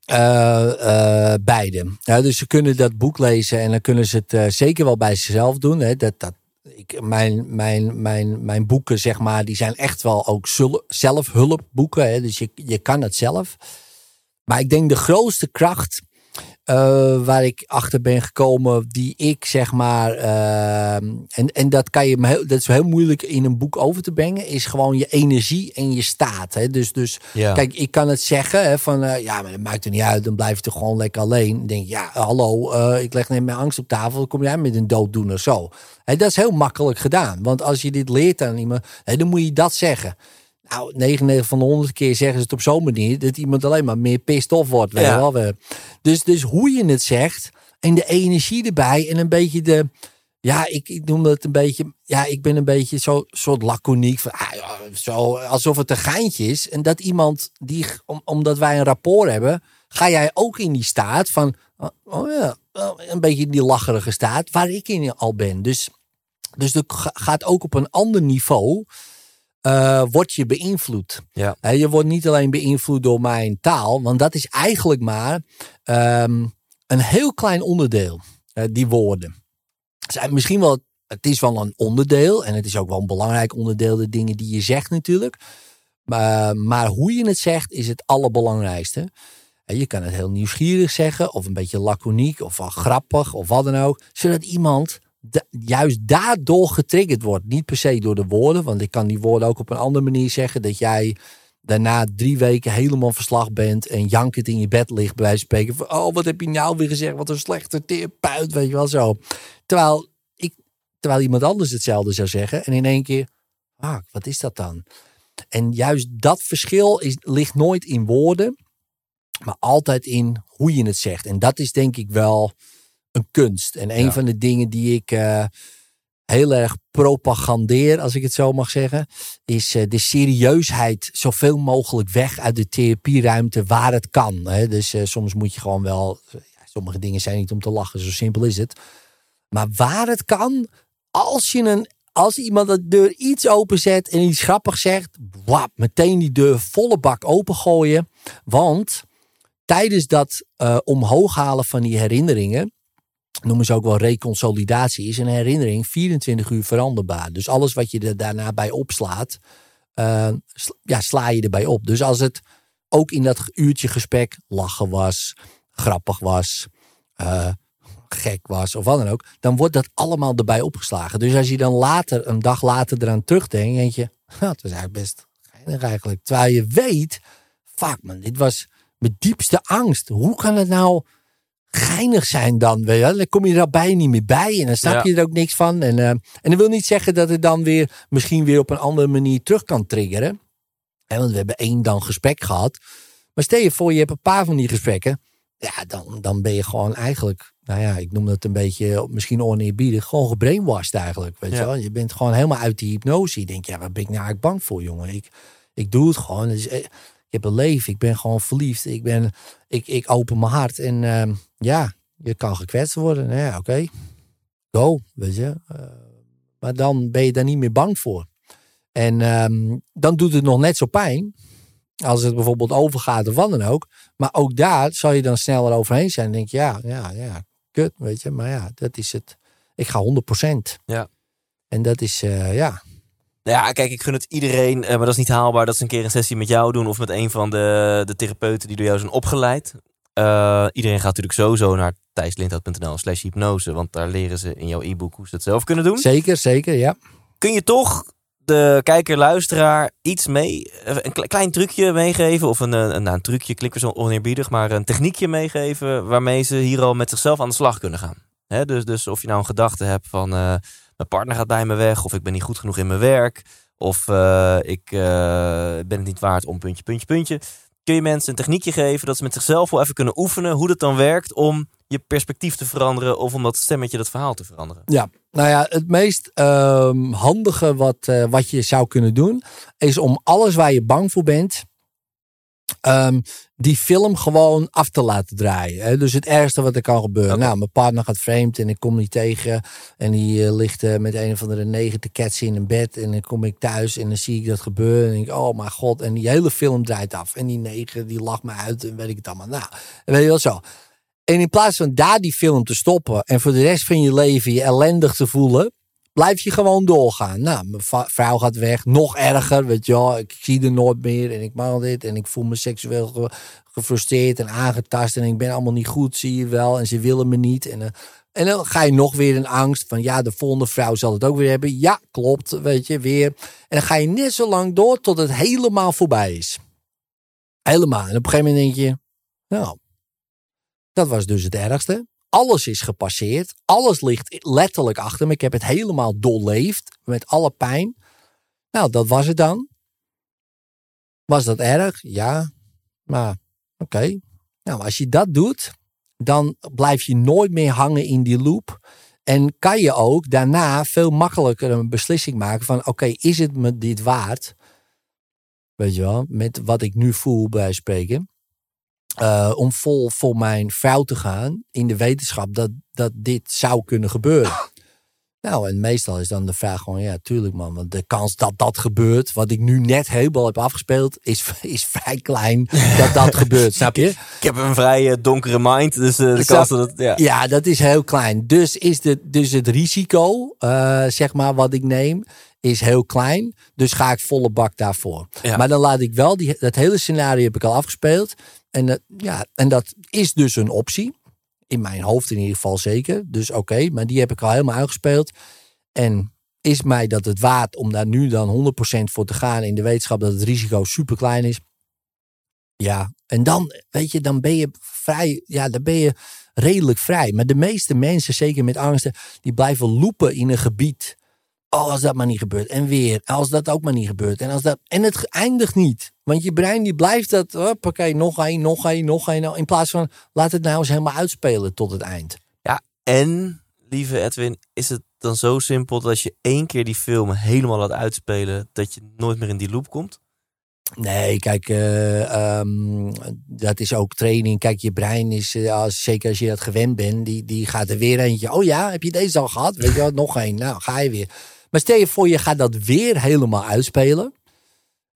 Eh, beide. Ja, dus ze kunnen dat boek lezen en dan kunnen ze het zeker wel bij zichzelf doen. Hè. Dat, dat, ik, mijn, mijn, mijn, mijn boeken, zeg maar, die zijn echt wel ook zelfhulpboeken. Hè. Dus je, je kan het zelf. Maar ik denk de grootste kracht eh, waar ik achter ben gekomen, die ik zeg maar, eh, en, en dat kan je heel, dat is heel moeilijk in een boek over te brengen, is gewoon je energie en je staat. Hè. Dus, dus Ja. Kijk, ik kan het zeggen hè, van eh, ja, maar dat maakt er niet uit, dan blijf je toch gewoon lekker alleen. Dan denk ja, hallo, eh, ik leg net mijn angst op tafel, dan kom jij met een dooddoener zo. Hè, dat is heel makkelijk gedaan, want als je dit leert aan iemand, hè, dan moet je dat zeggen. Nou, 99 van de 100 keer zeggen ze het op zo'n manier dat iemand alleen maar meer pissed off wordt. Weet Ja. je wel. Dus, dus hoe je het zegt en de energie erbij en een beetje de, ja, ik, ik noem dat een beetje. Ja, ik ben een beetje zo soort laconiek. Van, ah, zo, alsof het een geintje is. En dat iemand die, om, omdat wij een rapport hebben, ga jij ook in die staat van. oh, Oh ja, een beetje in die lacherige staat waar ik in al ben. Dus, dus dat ga- gaat ook op een ander niveau. Eh word je beïnvloed. Ja. Je wordt niet alleen beïnvloed door mijn taal, want dat is eigenlijk maar ehm, een heel klein onderdeel, die woorden. Zijn misschien wel, het is wel een onderdeel en het is ook wel een belangrijk onderdeel, de dingen die je zegt natuurlijk. Maar, maar hoe je het zegt is het allerbelangrijkste. En je kan het heel nieuwsgierig zeggen, of een beetje laconiek, of wel grappig, of wat dan ook. Zodat iemand juist daardoor getriggerd wordt. Niet per se door de woorden, want ik kan die woorden ook op een andere manier zeggen. Dat jij daarna drie weken helemaal verslag bent en jankend in je bed ligt, bij wijze van spreken. Van, oh, wat heb je nou weer gezegd? Wat een slechte therapeut, weet je wel zo. Terwijl, ik, terwijl iemand anders hetzelfde zou zeggen. En in één keer, ah, wat is dat dan? En juist dat verschil ligt nooit in woorden, maar altijd in hoe je het zegt. En dat is denk ik wel een kunst. En een Ja. van de dingen die ik eh, heel erg propagandeer, als ik het zo mag zeggen, is eh, de serieusheid zoveel mogelijk weg uit de therapieruimte waar het kan. Hè? Dus eh, soms moet je gewoon wel, ja, sommige dingen zijn niet om te lachen, zo simpel is het. Maar waar het kan, als je een als iemand de deur iets openzet en iets grappigs zegt, wap, meteen die deur volle bak opengooien. Want tijdens dat eh, omhoog halen van die herinneringen, noemen ze ook wel reconsolidatie, is een herinnering 24 uur veranderbaar. Dus alles wat je er daarna bij opslaat, eh, sla- ja, sla je erbij op. Dus als het ook in dat uurtje gesprek lachen was, grappig was, eh, gek was of wat dan ook, dan wordt dat allemaal erbij opgeslagen. Dus als je dan later, een dag later eraan terugdenkt, denk je, "Ha, het was eigenlijk best geinig eigenlijk. Terwijl je weet, fuck man, dit was mijn diepste angst. Hoe kan het nou geinig zijn dan? Weet je? Dan kom je daarbij niet meer bij en dan snap Ja. je er ook niks van. En, eh, en dat wil niet zeggen dat het dan weer misschien weer op een andere manier terug kan triggeren. Hè, want we hebben één dan gesprek gehad. Maar stel je voor, je hebt een paar van die gesprekken. Ja, dan, dan ben je gewoon eigenlijk, nou ja, ik noem dat een beetje misschien oneerbiedig, gewoon gebrainwashed eigenlijk. Weet Ja. je wel? Je bent gewoon helemaal uit die hypnose. Je denkt, ja, waar ben ik nou eigenlijk bang voor, jongen? Ik, ik doe het gewoon. Dus, eh, ik heb een leven, ik ben gewoon verliefd. Ik, ben, ik, ik open mijn hart en ehm, ja, je kan gekwetst worden. Nou ja, oké, go, weet je. Eh, maar dan ben je daar niet meer bang voor. En ehm, dan doet het nog net zo pijn. Als het bijvoorbeeld overgaat of wat dan ook. Maar ook daar zal je dan sneller overheen zijn. En denk je, ja, ja, ja, kut, weet je. Maar ja, dat is het. Ik ga 100%. Ja. En dat is, eh, ja. Nou ja, kijk, ik gun het iedereen, eh, maar dat is niet haalbaar dat ze een keer een sessie met jou doen of met een van de, de therapeuten die door jou zijn opgeleid. Eh, iedereen gaat natuurlijk sowieso naar thijslindhout.nl slash hypnose, want daar leren ze in jouw e-book hoe ze het zelf kunnen doen. Zeker, zeker, ja. Kun je toch de kijker, luisteraar iets mee, eh, een kle- klein trucje meegeven of een, een, nou, een trucje klinkt zo oneerbiedig, maar een techniekje meegeven waarmee ze hier al met zichzelf aan de slag kunnen gaan. Dus, dus of je nou een gedachte hebt van mijn partner gaat bij me weg of ik ben niet goed genoeg in mijn werk of eh, ik eh, ben het niet waard om puntje, puntje, puntje. Kun je mensen een techniekje geven dat ze met zichzelf wel even kunnen oefenen hoe dat dan werkt om je perspectief te veranderen of om dat stemmetje, dat verhaal te veranderen. Ja, nou ja, het meest ehm, handige wat, eh, wat je zou kunnen doen, is om alles waar je bang voor bent, ehm, die film gewoon af te laten draaien. Hè? Dus het ergste wat er kan gebeuren. Nou, mijn partner gaat vreemd en ik kom niet tegen. En die eh, ligt eh, met een of andere negen te ketsen in een bed. En dan kom ik thuis en dan zie ik dat gebeuren. En denk ik, oh mijn god. En die hele film draait af. En die negen, die lacht me uit en weet ik het allemaal. Nou, weet je wel zo. En in plaats van daar die film te stoppen en voor de rest van je leven je ellendig te voelen, blijf je gewoon doorgaan. Nou, mijn vrouw gaat weg, nog erger, weet je. Ik zie er nooit meer en ik mag dit en ik voel me seksueel ge- gefrustreerd en aangetast en ik ben allemaal niet goed, zie je wel. En ze willen me niet. En, eh, en dan ga je nog weer in angst van ja, de volgende vrouw zal het ook weer hebben. Ja, klopt, weet je, weer. En dan ga je net zo lang door tot het helemaal voorbij is. Helemaal. En op een gegeven moment denk je, nou, dat was dus het ergste. Alles is gepasseerd. Alles ligt letterlijk achter me. Ik heb het helemaal doorleefd. Met alle pijn. Nou, dat was het dan. Was dat erg? Ja. Maar oké. Nou, als je dat doet, dan blijf je nooit meer hangen in die loop. En kan je ook daarna veel makkelijker een beslissing maken van... oké, is het me dit waard? Weet je wel, met wat ik nu voel bij spreken eh, om vol voor mijn vrouw te gaan in de wetenschap dat, dat dit zou kunnen gebeuren. Nou, en meestal is dan de vraag gewoon, ja, tuurlijk man, want de kans dat dat gebeurt, wat ik nu net helemaal heb afgespeeld, is, is vrij klein dat dat gebeurt, snap je? Ik heb een vrij eh, donkere mind, dus eh, de Snap- kans dat het... Ja. Ja, dat is heel klein. Dus is de, dus het risico, eh, zeg maar, wat ik neem, is heel klein. Dus ga ik volle bak daarvoor. Ja. Maar dan laat ik wel, die, dat hele scenario heb ik al afgespeeld. En, dat- ja, en dat is dus een optie. In mijn hoofd in ieder geval zeker. Dus oké, maar die heb ik al helemaal uitgespeeld. En is mij dat het waard om daar nu dan 100% voor te gaan in de wetenschap dat het risico super klein is? Ja, en dan, weet je, dan ben je vrij, ja, dan ben je redelijk vrij. Maar de meeste mensen, zeker met angsten, die blijven loepen in een gebied. Oh, als dat maar niet gebeurt. En weer, als dat ook maar niet gebeurt. En, als dat, en het eindigt niet. Want je brein die blijft dat, oké, nog één, nog één, nog één. In plaats van, laat het nou eens helemaal uitspelen tot het eind. En, lieve Edwin, is het dan zo simpel dat als je één keer die film helemaal laat uitspelen, dat je nooit meer in die loop komt? Nee, kijk, eh, ehm, dat is ook training. Kijk, je brein is, eh, als, zeker als je dat gewend bent, die, die gaat er weer eentje. Oh ja, heb je deze al gehad? Weet je wat, nog één. Nou, ga je weer. Maar stel je voor, je gaat dat weer helemaal uitspelen.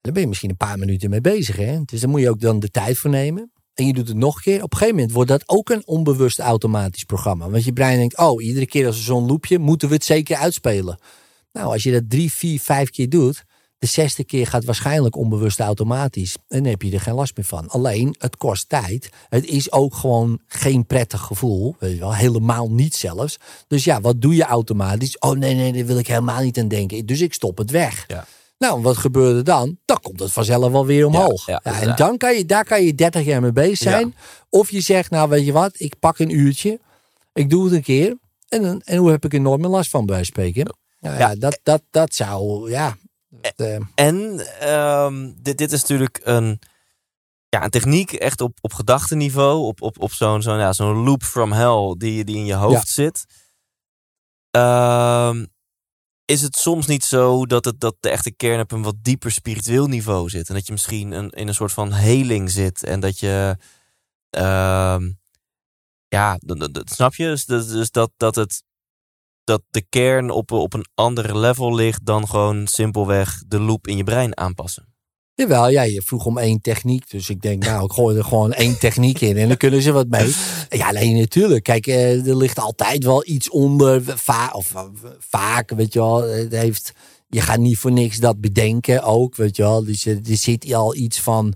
Dan ben je misschien een paar minuten mee bezig. Hè? Dus daar moet je ook dan de tijd voor nemen. En je doet het nog een keer. Op een gegeven moment wordt dat ook een onbewust automatisch programma. Want je brein denkt, oh, iedere keer als er zo'n loopje, moeten we het zeker uitspelen. Nou, als je dat drie, vier, vijf keer doet, de zesde keer gaat waarschijnlijk onbewust automatisch. En dan heb je er geen last meer van. Alleen, het kost tijd. Het is ook gewoon geen prettig gevoel. Weet je wel, helemaal niet zelfs. Dus ja, wat doe je automatisch? Oh nee, nee, daar wil ik helemaal niet aan denken. Dus ik stop het weg. Ja. Nou, wat gebeurde dan? Dan komt het vanzelf wel weer omhoog. Ja, ja, en dan kan je, daar kan je 30 jaar mee bezig zijn. Of je zegt, nou weet je wat, ik pak een uurtje. Ik doe het een keer. En, dan- en hoe heb ik er nooit meer last van bij spreken? Nou ja, dat, dat, dat zou, ja. dat, eh, En ehm, dit, dit is natuurlijk een, ja, een techniek echt op, op gedachtenniveau. Op, op, op zo'n zo'n ja, zo'n loop from hell die, die in je hoofd zit. Ehm, is het soms niet zo dat, het, dat de echte kern op een wat dieper spiritueel niveau zit? En dat je misschien een, in een soort van heling zit. En dat je... ehm, ja, dat, snap je? Dus, dus, dus dat, dat het dat de kern op, op een andere level ligt dan gewoon simpelweg de loop in je brein aanpassen. Jawel, ja, je vroeg om één techniek. Dus ik denk, nou, ik gooi er gewoon één techniek in en dan kunnen ze wat mee. Ja, nee, natuurlijk. Kijk, eh, er ligt altijd wel iets onder. Va of eh, vaak, weet je wel. Het heeft, je gaat niet voor niks dat bedenken ook, weet je wel. Dus eh, er zit al iets van.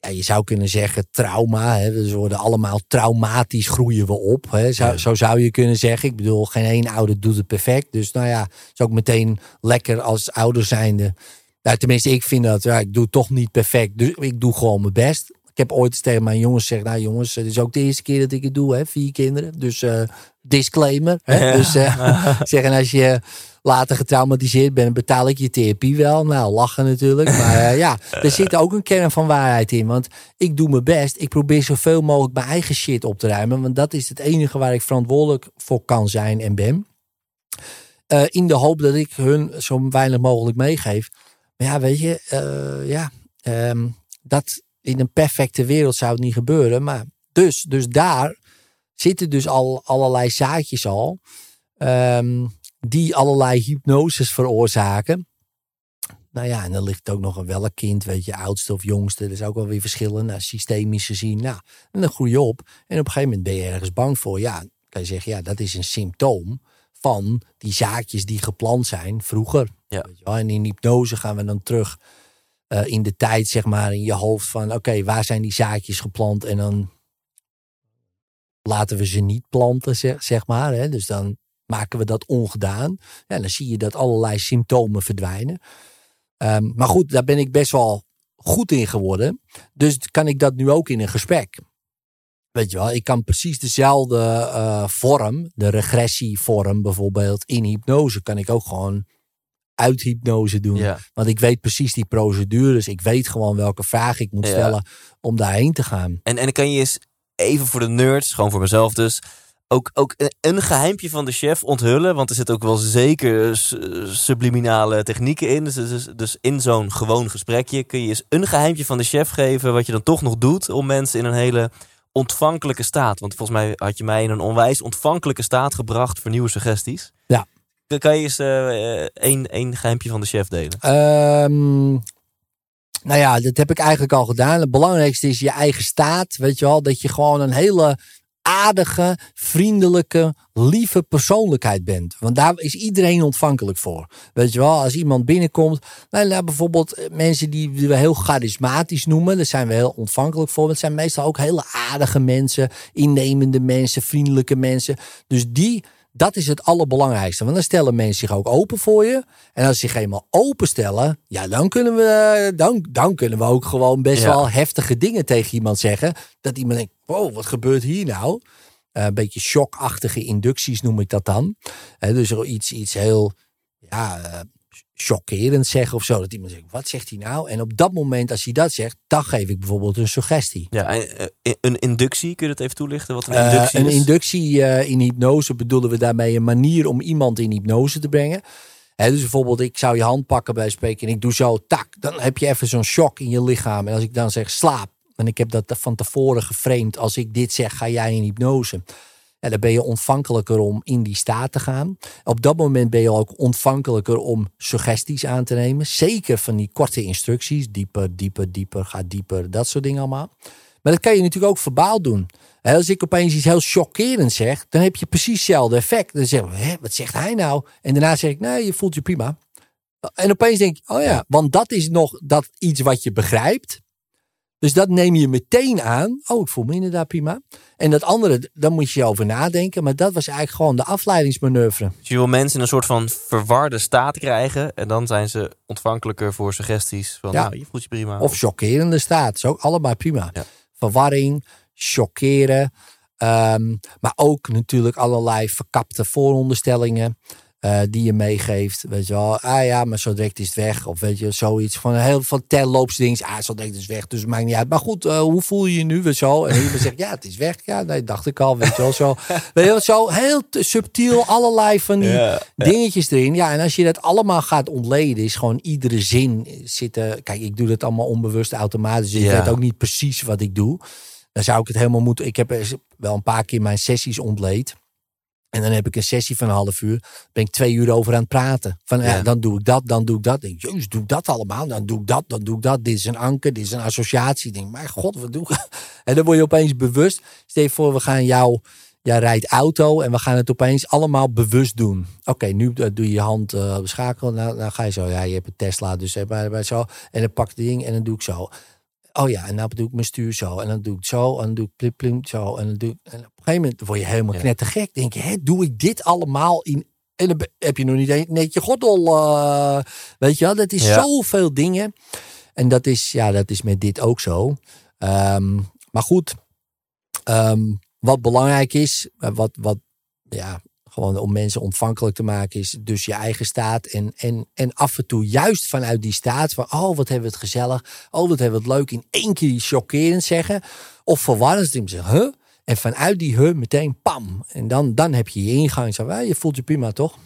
Ja, je zou kunnen zeggen trauma. Hè. Dus we worden allemaal traumatisch groeien we op. Hè. Zo, Ja. zo zou je kunnen zeggen. Ik bedoel, geen één ouder doet het perfect. Dus nou ja, is ook meteen lekker als ouder zijnde. Nou, tenminste, ik vind dat. Ja, ik doe het toch niet perfect. Dus ik doe gewoon mijn best. Ik heb ooit eens tegen mijn jongens gezegd: Nou, jongens, het is ook de eerste keer dat ik het doe, hè? Vier kinderen. Dus eh, disclaimer. Hè? Ja. Dus eh, zeggen, als je later getraumatiseerd bent, betaal ik je therapie wel. Nou, lachen natuurlijk. Maar eh, ja, er zit ook een kern van waarheid in. Want ik doe mijn best. Ik probeer zoveel mogelijk mijn eigen shit op te ruimen. Want dat is het enige waar ik verantwoordelijk voor kan zijn en ben. In de hoop dat ik hun zo weinig mogelijk meegeef. Ja, weet je, eh, ja, ehm, dat in een perfecte wereld zou het niet gebeuren. Maar dus, dus daar zitten dus al allerlei zaadjes al. ehm, die allerlei hypnoses veroorzaken. Nou ja, en dan ligt ook nog een welk kind, weet je, oudste of jongste. Er is ook wel weer verschillen, nou, systemisch gezien. Nou, en dan groei je op. En op een gegeven moment ben je ergens bang voor. Ja, kan je zeggen, ja, dat is een symptoom van die zaadjes die geplant zijn vroeger. Ja. Weet je wel? En in hypnose gaan we dan terug eh, in de tijd, zeg maar, in je hoofd van... oké, waar zijn die zaadjes geplant? En dan laten we ze niet planten, zeg, zeg maar. Hè? Dus dan maken we dat ongedaan. Ja, dan zie je dat allerlei symptomen verdwijnen. Ehm, maar goed, daar ben ik best wel goed in geworden. Dus kan ik dat nu ook in een gesprek. Weet je wel, ik kan precies dezelfde eh, vorm, de regressievorm bijvoorbeeld, in hypnose, kan ik ook gewoon uit hypnose doen. Ja. Want ik weet precies die procedures. Ik weet gewoon welke vraag ik moet Ja. stellen om daarheen te gaan. En, en dan kan je eens even voor de nerds, gewoon voor mezelf dus, ook, ook een- geheimpje van de chef onthullen. Want er zitten ook wel zeker su- subliminale technieken in. Dus, dus, dus in zo'n gewoon gesprekje kun je eens een geheimpje van de chef geven. Wat je dan toch nog doet om mensen in een hele ontvankelijke staat. Want volgens mij had je mij in een onwijs ontvankelijke staat gebracht voor nieuwe suggesties. Ja. Kan- je eens eh, één, één geheimpje van de chef delen? Ehm, nou ja, dat heb ik eigenlijk al gedaan. Het belangrijkste is je eigen staat. Weet je wel, dat je gewoon een hele aardige, vriendelijke, lieve persoonlijkheid bent. Want daar is iedereen ontvankelijk voor. Weet je wel, als iemand binnenkomt, nou, nou, bijvoorbeeld eh, mensen die we heel charismatisch noemen, daar zijn we heel ontvankelijk voor. Het zijn meestal ook hele aardige mensen, innemende mensen, vriendelijke mensen. Dus die dat is het allerbelangrijkste. Want dan stellen mensen zich ook open voor je. En als ze zich eenmaal openstellen, ja, dan kunnen we, dan, dan kunnen we ook gewoon best wel heftige dingen tegen iemand zeggen. Dat iemand denkt, wow, wat gebeurt hier nou? Uh, een beetje shockachtige inducties noem ik dat dan. Uh, dus iets, iets heel ja, uh, chockerend zeggen of zo. Dat iemand zegt, wat zegt hij nou? En op dat moment, als hij dat zegt, dan geef ik bijvoorbeeld een suggestie. Ja, een inductie, kun je dat even toelichten? Wat een inductie uh, Een inductie uh, in hypnose bedoelen we daarmee een manier om iemand in hypnose te brengen. He, dus bijvoorbeeld, ik zou je hand pakken bij spreken en ik doe zo, tak. Dan heb je even zo'n shock in je lichaam. En als ik dan zeg, slaap. En ik heb dat van tevoren geframed. Als ik dit zeg, ga jij in hypnose. Ja, dan ben je ontvankelijker om in die staat te gaan. Op dat moment ben je ook ontvankelijker om suggesties aan te nemen. Zeker van die korte instructies. Dieper, dieper, dieper, ga dieper. Dat soort dingen allemaal. Maar dat kan je natuurlijk ook verbaal doen. Als ik opeens iets heel chockerends zeg, dan heb je precies hetzelfde effect. Dan zeg je, wat zegt hij nou? En daarna zeg ik, nee, je voelt je prima. En opeens denk je, oh ja, want dat is nog dat iets wat je begrijpt. Dus dat neem je meteen aan. Oh, ik voel me inderdaad prima. En dat andere, daar moet je over nadenken. Maar dat was eigenlijk gewoon de afleidingsmanoeuvre. Dus je wil mensen in een soort van verwarde staat krijgen. En dan zijn ze ontvankelijker voor suggesties. Van, ja. nou, je voelt je prima. Of chockerende staat. Zo allemaal prima. Ja. Verwarring, chockeren. Um, maar ook natuurlijk allerlei verkapte vooronderstellingen. Uh, die je meegeeft. Weet je wel, ah ja, maar zo direct is het weg. Of weet je, zoiets van heel veel terloopsdings. Ah, zo direct is het weg, dus het maakt niet uit. Maar goed, uh, hoe voel je je nu? Weet zo. En iemand zegt, ja, het is weg. Ja, nee, dacht ik al. Weet je wel, zo. weet je wel, zo heel subtiel allerlei van die ja, dingetjes erin. Ja, en als je dat allemaal gaat ontleden, is gewoon iedere zin zitten. Kijk, ik doe dat allemaal onbewust automatisch. Dus ik weet ook niet precies wat ik doe. Dan zou ik het helemaal moeten. Ik heb wel een paar keer mijn sessies ontleed. En dan heb ik een sessie van een half uur. Ben ik twee uur over aan het praten. Van ja. dan doe ik dat, dan doe ik dat. Denk, jezus, doe ik dat allemaal. Dan doe ik dat, dan doe ik dat. Dit is een anker, dit is een associatie. Denk, maar god, wat doe ik? En dan word je opeens bewust. Stel je voor, we gaan jou. Jij rijdt auto en we gaan het opeens allemaal bewust doen. Oké, nu doe je je hand uh, beschakelen. Nou, dan ga je zo. Ja, je hebt een Tesla, dus bij, bij zo. En dan pak ik het ding en dan doe ik zo. Oh ja, en dan doe ik mijn stuur zo. En dan doe ik zo. En dan doe ik plip, plip, zo. En dan doe ik. En op een gegeven moment word je helemaal ja. knettergek. Denk je, hè, doe ik dit allemaal in. En dan heb je nog niet net je gordel. Uh, weet je wel, dat is ja. zoveel dingen. En dat is, ja, dat is met dit ook zo. Um, maar goed, um, wat belangrijk is, wat, wat, ja, gewoon om mensen ontvankelijk te maken is dus je eigen staat. En, en, en af en toe juist vanuit die staat van, oh wat hebben we het gezellig. Oh wat hebben we het leuk. In één keer chockerend zeggen. Of verwarrend die zeggen, huh? En vanuit die huh meteen pam. En dan, dan heb je je ingang. Zo, je voelt je prima toch?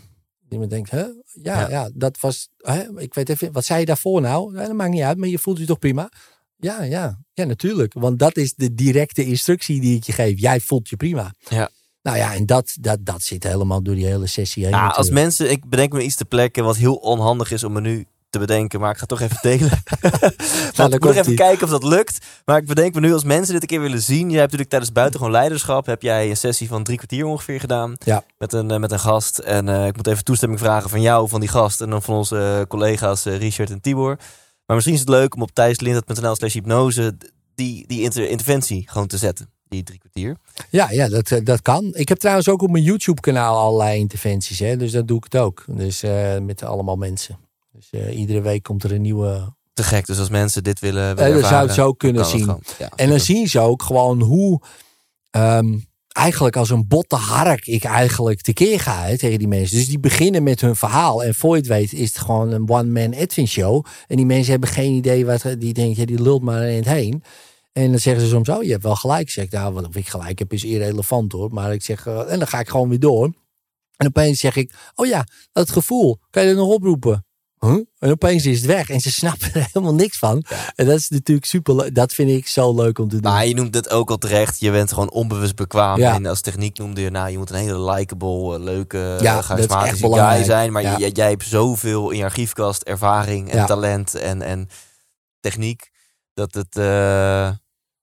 Iemand denkt, huh? Ja, ja. ja dat was, hè? ik weet even, wat zei je daarvoor nou? Ja, dat maakt niet uit, maar je voelt je toch prima? Ja, ja, ja, natuurlijk. Want dat is de directe instructie die ik je geef. Jij voelt je prima. Ja. Nou ja, en dat, dat, dat zit helemaal door die hele sessie heen. Ja, als mensen, ik bedenk me iets te plekken wat heel onhandig is om me nu te bedenken, maar ik ga toch even delen. nou, ik moet even kijken of dat lukt. Maar ik bedenk me nu als mensen dit een keer willen zien. Jij hebt natuurlijk tijdens buitengewoon leiderschap heb jij een sessie van drie kwartier ongeveer gedaan. Ja. Met een, uh, met een gast. En uh, ik moet even toestemming vragen van jou, van die gast. En dan van onze uh, collega's Richard en Tibor. Maar misschien is het leuk om op thijslindert.nl slash hypnose die, die inter interventie gewoon te zetten die drie kwartier. Ja, ja dat, dat kan. Ik heb trouwens ook op mijn YouTube kanaal allerlei interventies. Hè, dus dat doe ik het ook. Dus uh, met allemaal mensen. Dus uh, iedere week komt er een nieuwe... Te gek. Dus als mensen dit willen, willen dan zou het zo kunnen zien. Ja, en dan zien ze ook gewoon hoe... Um, eigenlijk als een botte hark ik eigenlijk tekeer ga hè, tegen die mensen. Dus die beginnen met hun verhaal. En voor je het weet is het gewoon een one-man Edwin show. En die mensen hebben geen idee wat... Die denken, ja, die lult maar in het heen. En dan zeggen ze soms, oh, je hebt wel gelijk. Zeg ik, nou, wat ik gelijk heb is irrelevant hoor. Maar ik zeg, uh, en dan ga ik gewoon weer door. En opeens zeg ik, oh ja, dat gevoel, kan je dat nog oproepen? Huh? En opeens is het weg en ze snappen er helemaal niks van. Ja. En dat is natuurlijk super, dat vind ik zo leuk om te doen. Maar je noemt het ook al terecht, je bent gewoon onbewust bekwaam. Ja. En als techniek noemde je, nou, je moet een hele likable, leuke, ja, charismatische guy zijn. Maar ja. jij hebt zoveel in je archiefkast ervaring en talent en, en techniek, dat het... Uh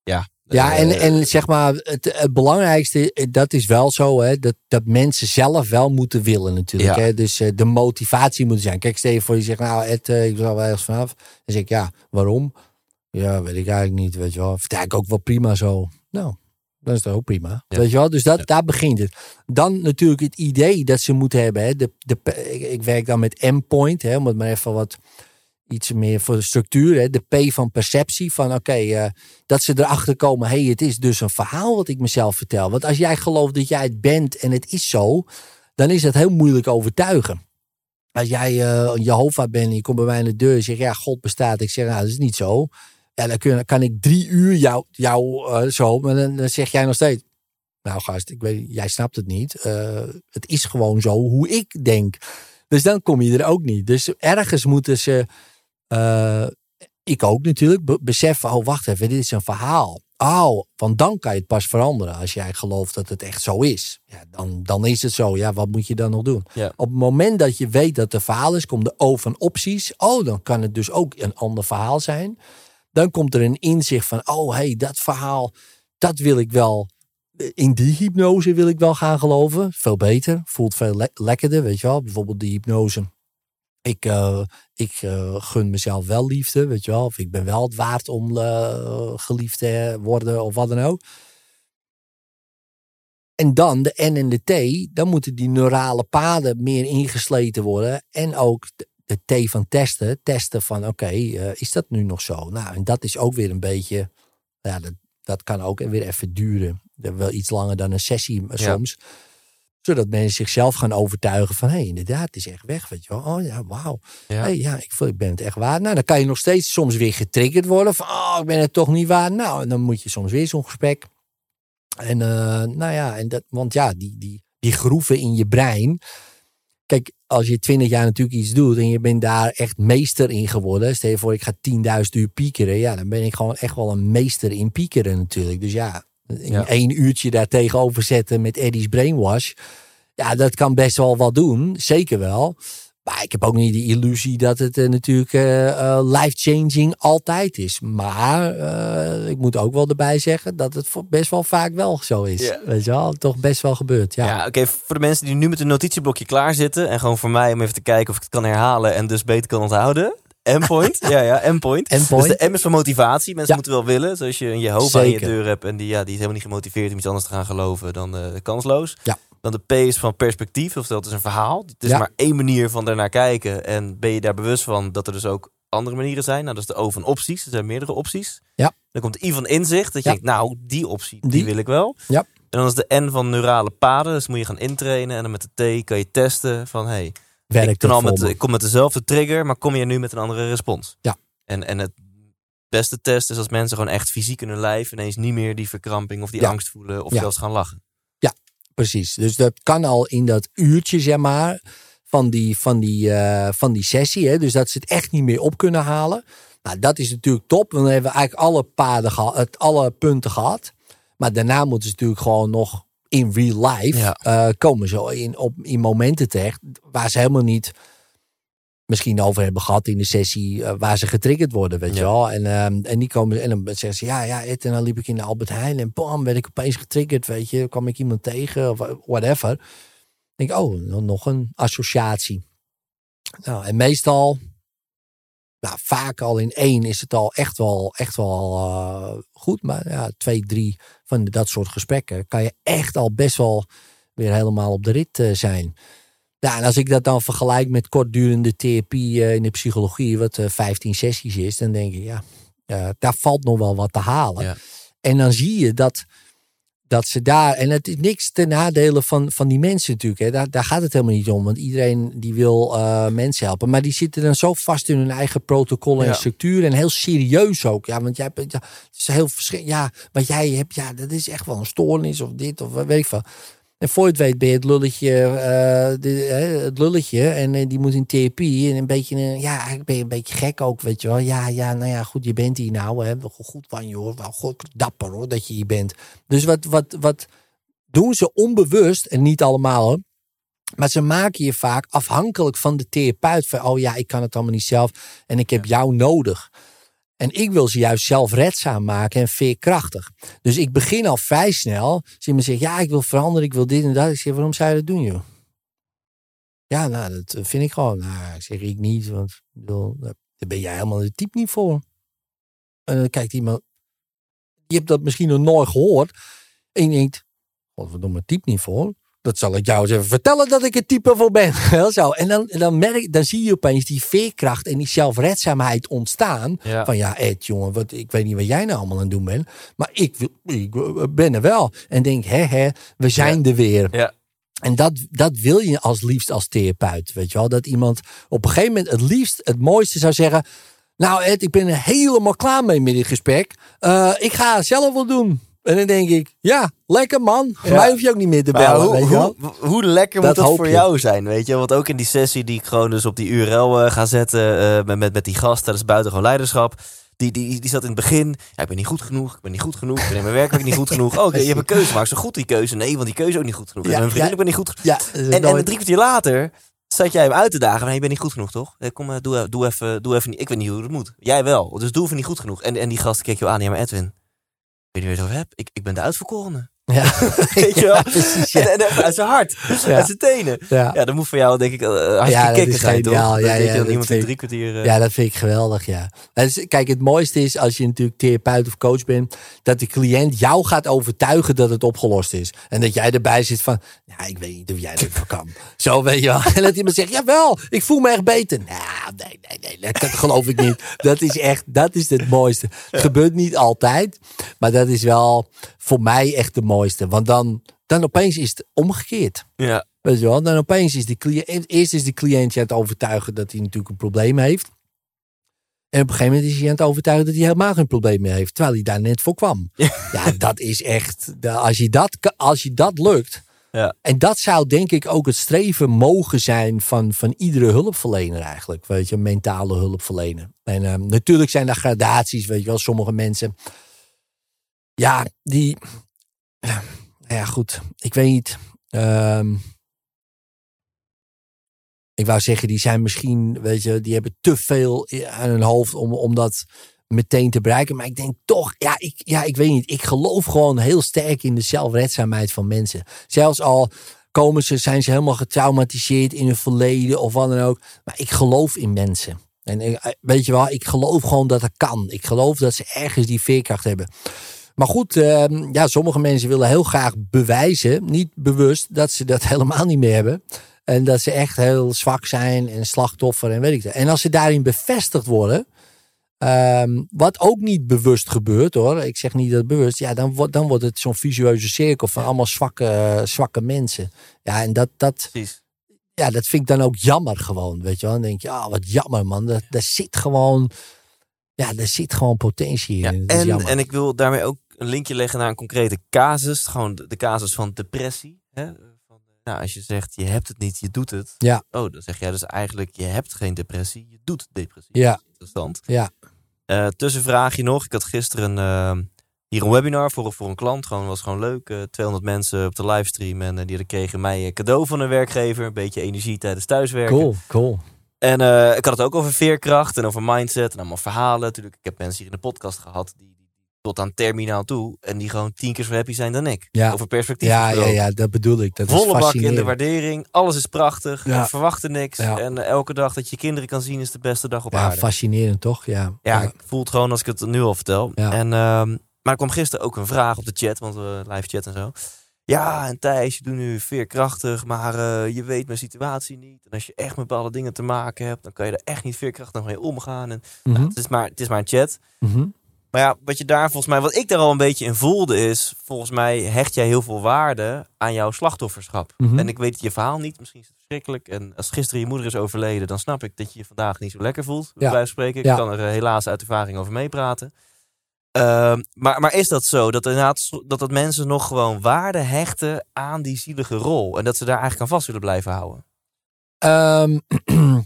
ja, Ja, en, Eh, en zeg maar, het, het belangrijkste, eh, dat is wel zo, hè, dat, dat mensen zelf wel moeten willen natuurlijk. Ja. Hè? Dus eh, de motivatie moet zijn. Kijk, stel je voor, je zegt, nou Ed, ik zal wel ergens vanaf. Dan zeg ik, ja, waarom? Ja, weet ik eigenlijk niet, weet je wel. Vind ik ook wel prima zo. Nou, dan is dat ook prima. Ja. Weet je wel, dus dat, daar begint het. Dan natuurlijk het idee dat ze moeten hebben. Hè? De, de, ik, ik werk dan met endpoint, hè, om het maar even wat iets meer voor de structuur. Hè? De P van perceptie. Van oké, eh, dat ze erachter komen. hey, het is dus een verhaal wat ik mezelf vertel. Want als jij gelooft dat jij het bent en het is zo. Dan is dat heel moeilijk overtuigen. Als jij een Jehovah bent en je komt bij mij in de deur en zegt ja, God bestaat. Ik zeg nou, dat is niet zo. Ja, dan kan ik drie uur jou, jou eh, zo, maar dan, zeg jij nog steeds. Nou gast, ik weet, jij snapt het niet. Het is gewoon zo hoe ik denk. Dus dan kom je er ook niet. Dus ergens moeten ze, eh, ik ook natuurlijk, be- beseffen. Oh, wacht even, dit is een verhaal. Oh, want dan kan je het pas veranderen. Als jij gelooft dat het echt zo is. Ja, dan, dan is het zo. Ja, wat moet je dan nog doen? Ja. Op het moment dat je weet dat het verhaal is, komt de O van opties. Oh, dan kan het dus ook een ander verhaal zijn. Dan komt er een inzicht van, oh hey, dat verhaal, dat wil ik wel. In die hypnose wil ik wel gaan geloven. Veel beter, voelt veel le- lekkerder, weet je wel. Bijvoorbeeld die hypnose. Ik, eh, ik eh, gun mezelf wel liefde, weet je wel. Of ik ben wel het waard om eh, geliefd te worden of wat dan ook. En dan de N en de T, dan moeten die neurale paden meer ingesleten worden. En ook de, de T van testen. Testen van oké, is dat nu nog zo? Nou, en dat is ook weer een beetje, ja, dat, dat kan ook weer even duren. Wel iets langer dan een sessie Ja. Zodat mensen zichzelf gaan overtuigen van hé, hey, inderdaad, het is echt weg. Weet je wel. Oh ja, wauw. Ja. Hey, ja, ik, voel, ik ben het echt waar. Nou, dan kan je nog steeds soms weer getriggerd worden van oh, ik ben het toch niet waar. Nou, dan moet je soms weer zo'n gesprek. En eh, nou ja, en dat, want ja, die, die, die groeven in je brein. Kijk, als je twintig jaar natuurlijk iets doet en je bent daar echt meester in geworden. Stel je voor, ik ga 10.000 uur piekeren. Ja, dan ben ik gewoon echt wel een meester in piekeren natuurlijk. Dus ja, Ja. één uurtje daar tegenover zetten met Eddie's Brainwash. Ja, dat kan best wel wat doen. Zeker wel. Maar ik heb ook niet de illusie dat het eh, natuurlijk eh, eh, life-changing altijd is. Maar ik moet ook wel erbij zeggen dat het best wel vaak wel zo is. Weet je wel, toch best wel gebeurt. Ja, Ja, oké. voor de mensen die nu met een notitieblokje klaar zitten. En gewoon voor mij om even te kijken of ik het kan herhalen en dus beter kan onthouden. Endpoint. ja, ja, endpoint. Endpoint. Dus de M is van motivatie. Mensen Ja. moeten wel willen. Zoals je een Jehovah in je deur hebt en die, ja, die is helemaal niet gemotiveerd om iets anders te gaan geloven dan eh, kansloos. Ja. Dan de P is van perspectief. Oftewel, het is een verhaal. Het is Ja. maar één manier van ernaar kijken. En ben je daar bewust van dat er dus ook andere manieren zijn. Nou, dat is de O van opties. Er zijn meerdere opties. Ja. Dan komt de I van inzicht. Dat je denkt, nou, die optie, die, Die. wil ik wel. Ja. En dan is de N van neurale paden. Dus moet je gaan intrainen. En dan met de T kan je testen van, hey, werkt ik, al met, ik kom met dezelfde trigger, maar kom je nu met een andere respons? Ja. En, en het beste test is als mensen gewoon echt fysiek in hun lijf ineens niet meer die verkramping of die Ja. angst voelen of Ja. zelfs gaan lachen. Precies. Dus dat kan al in dat uurtje, zeg maar, van die, van die, eh, van die sessie. Hè? Dus dat ze het echt niet meer op kunnen halen. Nou, dat is natuurlijk top. Want dan hebben we eigenlijk alle paden gehad, alle punten gehad. Maar daarna moeten ze natuurlijk gewoon nog in real life Ja. eh, komen zo in, op, in momenten terecht waar ze helemaal niet misschien over hebben gehad in de sessie eh, waar ze getriggerd worden, weet je wel. En, ehm, en die komen en dan zeggen ze, ja, ja, Ed, en dan liep ik in de Albert Heijn en bam, werd ik opeens getriggerd, weet je. kwam ik iemand tegen of whatever. Ik denk, oh, nog een associatie. Nou, en meestal, nou, vaak al in één is het al echt wel, echt wel eh, goed. Maar ja, twee, drie van dat soort gesprekken kan je echt al best wel weer helemaal op de rit eh, zijn. Ja, en als ik dat dan vergelijk met kortdurende therapie eh, in de psychologie, wat eh 15 sessies is, dan denk ik, ja, daar valt nog wel wat te halen. Ja. En dan zie je dat, dat ze daar, en het is niks ten nadele van, van die mensen natuurlijk, hè. Daar, daar gaat het helemaal niet om, want iedereen die wil eh, mensen helpen, maar die zitten dan zo vast in hun eigen protocollen en structuur en heel serieus ook. Ja, want jij hebt, ja, het is heel verschillend. Ja, wat jij hebt, ja, dat is echt wel een stoornis of dit of wat weet ik veel. En voor je het weet ben je het lulletje, eh, de, het lulletje. En eh, die moet in therapie. En een beetje, eh, ja, eigenlijk ben je een beetje gek ook, weet je wel. Ja, ja, nou ja, goed, je bent hier nou. Hè. Goed van je hoor. Wel goed, dapper hoor, dat je hier bent. Dus wat, wat, wat doen ze onbewust, en niet allemaal hoor. Maar ze maken je vaak afhankelijk van de therapeut. Van, oh ja, ik kan het allemaal niet zelf. En ik heb jou nodig. En ik wil ze juist zelfredzaam maken en veerkrachtig. Dus ik begin al vrij snel. Als iemand zegt, ja, ik wil veranderen, ik wil dit en dat. Ik zeg, waarom zou je dat doen, joh? Ja, nou, dat vind ik gewoon. Nou, zeg ik niet, want daar ben jij helemaal de type niet voor. En dan kijkt iemand, je hebt dat misschien nog nooit gehoord. En je denkt, godverdomme, type niet voor. Dat zal ik jou eens even vertellen dat ik het type voor ben. Zo. En dan, dan, merk, dan zie je opeens die veerkracht en die zelfredzaamheid ontstaan. Ja. Van ja, Ed, jongen, wat, ik weet niet wat jij nou allemaal aan het doen bent. Maar ik, wil- ik ben er wel. En denk, hè, hè, we zijn er weer. Ja. En dat, dat wil je als liefst als therapeut. Weet je wel? Dat iemand op een gegeven moment het liefst het mooiste zou zeggen. Nou Ed, ik ben er helemaal klaar mee met dit gesprek. Eh, ik ga het zelf wel doen. En dan denk ik, ja, lekker man. Ja. Mij hoef je ook niet meer te bellen. hoe, weet je wel? hoe, hoe lekker Dat moet dat voor je. jou zijn, weet je? Want ook in die sessie die ik gewoon dus op die URL eh, ga zetten eh, met, met, met die gast tijdens buitengewoon leiderschap. Die, die, die zat in het begin. Ja, ik ben niet goed genoeg. Ik ben niet goed genoeg. Ik ben in mijn werk niet goed genoeg. Oh, oké, je hebt een keuze. Maar zo goed die keuze. Nee, want die keuze is ook niet goed genoeg. Ja, en mijn vriendin, ja. ik ben niet goed genoeg. Ja, dat is En, en nooit- drie kwartier later zat jij hem uit te dagen. Maar je bent niet goed genoeg, toch? Eh, Kom, doe, doe, even, doe even niet. Ik weet niet hoe het moet. Jij wel. Dus doe even niet goed genoeg. En, en die gast keek je aan. Ja, maar Edwin. Weet niet waar je het over hebt. Ik, ik ben de uitverkorene. Ja. Weet je wel? Precies, ja. En, en uit zijn hart. Zijn tenen. Ja. Dat moet voor jou denk ik uh, hartstikke Ja, dat kicken zijn, toch? Ja, ja, dat iemand in vind drie kwartier... eh, Ja, dat vind ik geweldig, ja. Is- Kijk, het mooiste is als je natuurlijk therapeut of coach bent, dat de cliënt jou gaat overtuigen dat het opgelost is. En dat jij erbij zit van, ja, ik weet niet of jij dat kan. Zo weet je wel. En dat iemand zegt, jawel, ik voel me echt beter. Nou, nee, nee, nee, dat, dat geloof ik niet. Dat is echt, dat is het mooiste. Het gebeurt niet altijd, maar dat is wel voor mij echt de mooiste. Want dan, dan opeens is het omgekeerd. ja. Weet je wel, dan opeens is die cliënt, eerst is de cliënt je aan het overtuigen dat hij natuurlijk een probleem heeft. En op een gegeven moment is hij aan het overtuigen dat hij helemaal geen probleem meer heeft, terwijl hij daar net voor kwam. Ja, dat is echt, de- als je dat, als je dat lukt. Ja. En dat zou denk ik ook het streven mogen zijn van, van iedere hulpverlener eigenlijk. Weet je, mentale hulpverlener. En ehm, natuurlijk zijn er gradaties, weet je wel, sommige mensen. Ja, die. Ja, nou ja, goed. Ik weet niet. Ehm, ik wou zeggen, die zijn misschien, weet je, die hebben te veel aan hun hoofd om, om dat meteen te bereiken. Maar ik denk toch, ja ik, ja, ik weet niet. Ik geloof gewoon heel sterk in de zelfredzaamheid van mensen. Zelfs al komen ze, zijn ze helemaal getraumatiseerd in hun verleden of wat dan ook. Maar ik geloof in mensen. En ik- weet je wel, ik geloof gewoon dat het kan. Ik geloof dat ze ergens die veerkracht hebben. Maar goed, ehm, ja, sommige mensen willen heel graag bewijzen, niet bewust, dat ze dat helemaal niet meer hebben. En dat ze echt heel zwak zijn en slachtoffer en weet ik het. En als ze daarin bevestigd worden, ehm, wat ook niet bewust gebeurt hoor, ik zeg niet dat bewust, ja, dan, wordt dan wordt het zo'n visueuze cirkel van allemaal zwakke, zwakke mensen. Ja, en dat, dat, Precies. ja, dat vind ik dan ook jammer gewoon, weet je wel. Dan denk je, ah, wat jammer man, daar, daar zit gewoon, ja, daar zit gewoon potentie in. Ja, Dat en, en ik wil daarmee ook een linkje leggen naar een concrete casus. Gewoon de, de casus van depressie. Hè? Van, nou, als je zegt, je hebt het niet, je doet het. Ja. Oh, dan zeg jij dus eigenlijk, je hebt geen depressie, je doet depressie. Ja. Dat is interessant. Ja. Eh, tussenvraagje nog. Ik had gisteren eh, hier een webinar voor, voor een klant. Gewoon was gewoon leuk. eh 200 mensen op de livestream. En eh, die kregen mij een cadeau van een werkgever. Een beetje energie tijdens thuiswerken. Cool, cool. En eh, ik had het ook over veerkracht en over mindset en allemaal verhalen. Natuurlijk, ik heb mensen hier in de podcast gehad die tot aan terminaal toe. En die gewoon tien keer zo happy zijn dan ik. Ja. Over perspectief Ja, ja, ja, dat bedoel ik. Dat is Volle bak in de waardering. Alles is prachtig. Ja. We verwachten niks. Ja. En eh, elke dag dat je kinderen kan zien is de beste dag op Ja, aarde. fascinerend toch? Ja. Ja, ik voel het gewoon als ik het nu al vertel. En, ehm, maar er kwam gisteren ook een vraag op de chat, want we live chat en zo. Ja, en Thijs, je doet nu veerkrachtig, maar eh, je weet mijn situatie niet. En als je echt met bepaalde dingen te maken hebt, dan kan je er echt niet veerkrachtig mee omgaan. En, Mhm, nou, het, is maar, het is maar een chat. mhm. Maar ja, wat je daar volgens mij, wat ik daar al een beetje in voelde is, volgens mij hecht jij heel veel waarde aan jouw slachtofferschap. Mhm. En ik weet je verhaal niet, misschien is het verschrikkelijk. En als gisteren je moeder is overleden, dan snap ik dat je je vandaag niet zo lekker voelt. Bij Ja. van spreken. Ik Ja. kan er eh, helaas uit ervaring over meepraten. Ehm, maar, maar is dat zo? Dat, inderdaad, dat dat mensen nog gewoon waarde hechten aan die zielige rol. En dat ze daar eigenlijk aan vast willen blijven houden. Ehm,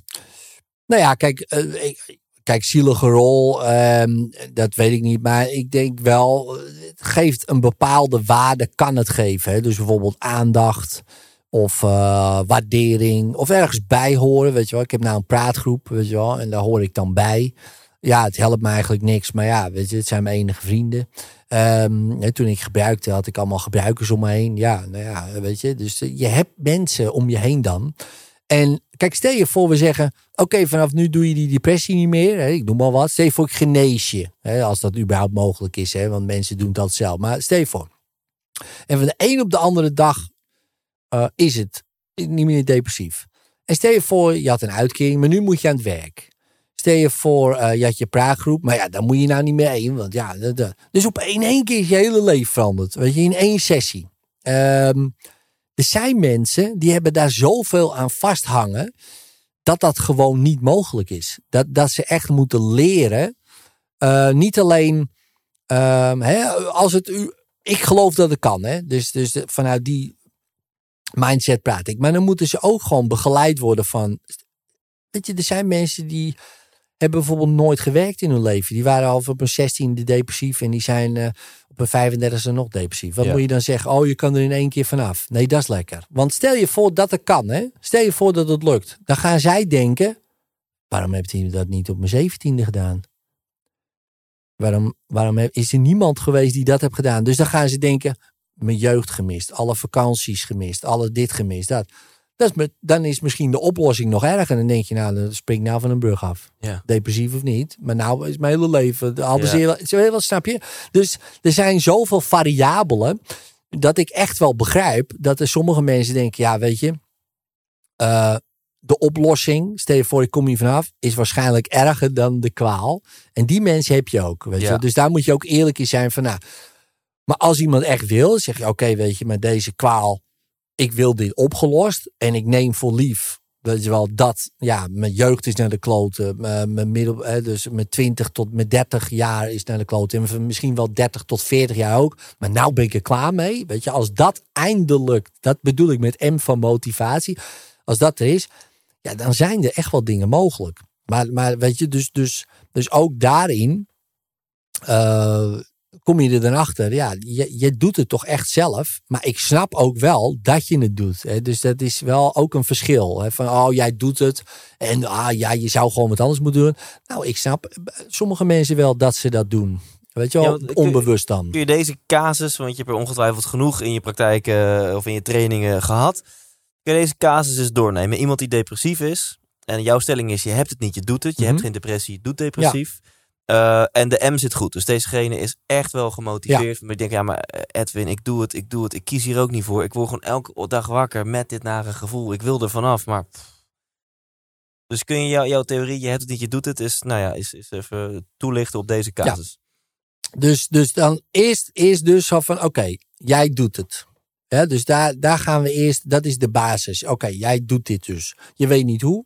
nou ja, kijk, eh, ik, kijk, zielige rol, ehm, dat weet ik niet. Maar ik denk wel, het geeft een bepaalde waarde, kan het geven. Hè? Dus bijvoorbeeld aandacht of eh, waardering of ergens bij horen. Weet je wel, ik heb nou een praatgroep, weet je wel, en daar hoor ik dan bij. Ja, het helpt me eigenlijk niks. Maar ja, weet je, het zijn mijn enige vrienden. Ehm, hè, toen ik gebruikte, had ik allemaal gebruikers om me heen. Ja, nou ja, weet je. Dus je hebt mensen om je heen dan. En kijk, stel je voor, we zeggen: Oké, vanaf nu doe je die depressie niet meer. Ik noem maar wat. Stel je voor, ik genees je. Als dat überhaupt mogelijk is, hè, want mensen doen dat zelf. Maar stel je voor. En van de een op de andere dag eh, is het niet meer depressief. En stel je voor, je had een uitkering, maar nu moet je aan het werk. Stel je voor, eh, je had je praatgroep, maar ja, daar moet je nou niet meer heen. Want ja, dus op één, één keer is je hele leven veranderd. Weet je, in één sessie. Ehm, er zijn mensen die hebben daar zoveel aan vasthangen, dat dat gewoon niet mogelijk is. Dat, dat ze echt moeten leren, eh, niet alleen ehm, hè, als het u. Ik geloof dat het kan, hè? Dus, dus vanuit die mindset praat ik. Maar dan moeten ze ook gewoon begeleid worden van. Weet je, er zijn mensen die hebben bijvoorbeeld nooit gewerkt in hun leven. Die waren al op een 16e depressief en die zijn eh, op een 35e nog depressief. Wat Ja. moet je dan zeggen? Oh, je kan er in één keer vanaf. Nee, dat is lekker. Want stel je voor dat het kan, hè? Stel je voor dat het lukt. Dan gaan zij denken: waarom heeft hij dat niet op mijn 17e gedaan? Waarom, waarom is er niemand geweest die dat heeft gedaan? Dus dan gaan ze denken: mijn jeugd gemist, alle vakanties gemist, alle dit gemist, dat. Dat is met, dan is misschien de oplossing nog erger. Dan denk je, nou, dan spring ik nou van een brug af. Ja. Depressief of niet. Maar nou is mijn hele leven. Al Ja. zo wel, snap je? Dus er zijn zoveel variabelen. Dat ik echt wel begrijp dat er sommige mensen denken: ja, weet je, eh, de oplossing, stel je voor, ik kom hier vanaf, is waarschijnlijk erger dan de kwaal. En die mensen heb je ook. Weet je? Ja. Dus daar moet je ook eerlijk in zijn van, nou, maar als iemand echt wil, zeg je, oké, weet je, met deze kwaal, ik wil dit opgelost en ik neem voor lief. Weet je wel, dat, ja, mijn jeugd is naar de kloten. Mijn mijn middel, hè, dus mijn 20 tot mijn 30 jaar is naar de kloten. En misschien wel 30 tot 40 jaar ook. Maar nou ben ik er klaar mee. Weet je, als dat eindelijk, dat bedoel ik met M van motivatie. Als dat er is, ja, dan zijn er echt wel dingen mogelijk. Maar, maar weet je, dus, dus, dus ook daarin eh, kom je er dan achter. Ja, je, je doet het toch echt zelf. Maar ik snap ook wel dat je het doet. Hè. Dus dat is wel ook een verschil. Hè. Van, oh, jij doet het. En ah, ja, je zou gewoon wat anders moeten doen. Nou, ik snap sommige mensen wel dat ze dat doen. Weet je wel, Ja, onbewust dan. Kun je deze casus, want je hebt er ongetwijfeld genoeg in je praktijk eh, of in je trainingen gehad. Kun je deze casus eens doornemen? Iemand die depressief is. En jouw stelling is, je hebt het niet, je doet het. Je Mhm. hebt geen depressie, je doet depressief. Eh, en de M zit goed. Dus dezegene is echt wel gemotiveerd. Maar ik denk, ja, maar eh, Edwin, ik doe het, ik doe het. Ik kies hier ook niet voor. Ik word gewoon elke dag wakker met dit nare gevoel. Ik wil er vanaf, maar... Dus kun je jou- jouw theorie, je hebt het niet, je doet het, is, nou ja, is, is even toelichten op deze casus. Dus, dus dan eerst, eerst dus van, oké, jij doet het. Ja, dus daar, daar gaan we eerst, dat is de basis. Oké, jij doet dit dus. Je weet niet hoe,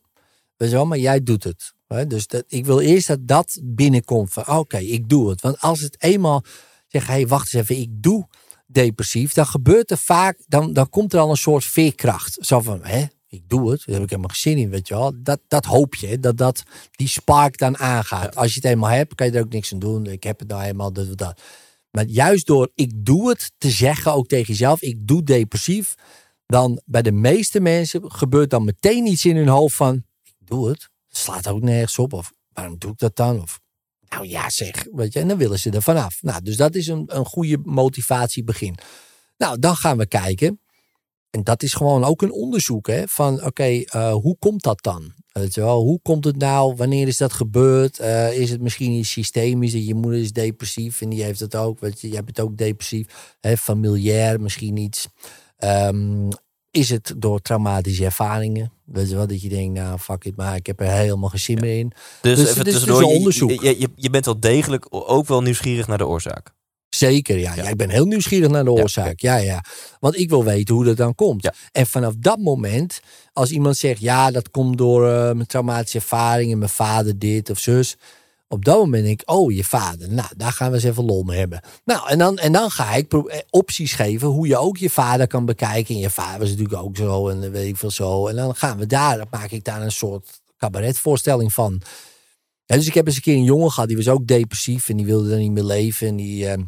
weet je wel, maar jij doet het. Dus dat, ik wil eerst dat dat binnenkomt van, oké, ik doe het. Want als het eenmaal zegt, hé, hey, wacht eens even, ik doe depressief, dan gebeurt er vaak, dan, dan komt er al een soort veerkracht. Zo van, hè, ik doe het, daar heb ik helemaal geen zin in, weet je wel. Dat, dat hoop je, dat, dat die spark dan aangaat. Als je het eenmaal hebt, kan je er ook niks aan doen. Ik heb het nou eenmaal, dat, dat. Maar juist door ik doe het te zeggen, ook tegen jezelf, ik doe depressief, dan bij de meeste mensen gebeurt dan meteen iets in hun hoofd van, ik doe het slaat ook nergens op, of waarom doe ik dat dan? Of nou ja, zeg, weet je, en dan willen ze er vanaf. Nou, dus dat is een, een goede motivatiebegin. Nou, dan gaan we kijken. En dat is gewoon ook een onderzoek, hè, van oké, eh, hoe komt dat dan? Weet je wel, hoe komt het nou? Wanneer is dat gebeurd? Eh, is het misschien iets systemisch? Dat je moeder is depressief en die heeft het ook. Weet je, hebt het ook depressief. Hè, familiair misschien iets. Ehm, is het door traumatische ervaringen? Weet je wel, dat je denkt, nou fuck it, maar ik heb er helemaal geen zin meer in. Dus, Dus even dus tussendoor, onderzoek. Je, je, je bent wel degelijk ook wel nieuwsgierig naar de oorzaak. Zeker, ja. ja. Ik ben heel nieuwsgierig naar de oorzaak. Ja, ja. Want ik wil weten hoe dat dan komt. En vanaf dat moment, als iemand zegt, ja, dat komt door eh, mijn traumatische ervaringen, mijn vader dit of zus. Op dat moment denk ik, oh, je vader. Nou, daar gaan we eens even lol mee hebben. Nou, en dan, en dan ga ik eh, opties geven hoe je ook je vader kan bekijken. En je vader was natuurlijk ook zo en weet ik veel zo. En dan gaan we daar, dan maak ik daar een soort cabaretvoorstelling van. Dus ik heb eens een keer een jongen gehad, die was ook depressief en die wilde dan niet meer leven. En die, eh,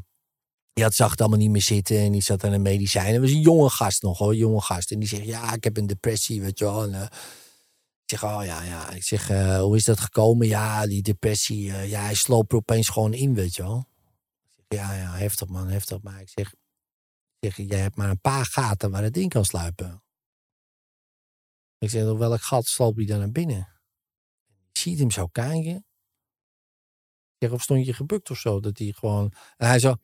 die had, zag het allemaal niet meer zitten en die zat aan een medicijn. Dat was een jonge gast nog hoor, jonge gast. En die zegt, ja, ik heb een depressie, weet je wel. En, eh, Ik zeg, oh ja, ja. Ik zeg, eh, hoe is dat gekomen? Ja, die depressie. eh, ja, hij sloopt er opeens gewoon in, weet je wel. Ik ja, ja, heftig man, heftig. Maar ik zeg, ik zeg, jij hebt maar een paar gaten waar het in kan sluipen. Ik zeg, op welk gat sloop je dan naar binnen? Je ziet hem zo kijken. Ik zeg, of stond je gebukt of zo? Dat hij gewoon... En hij zo...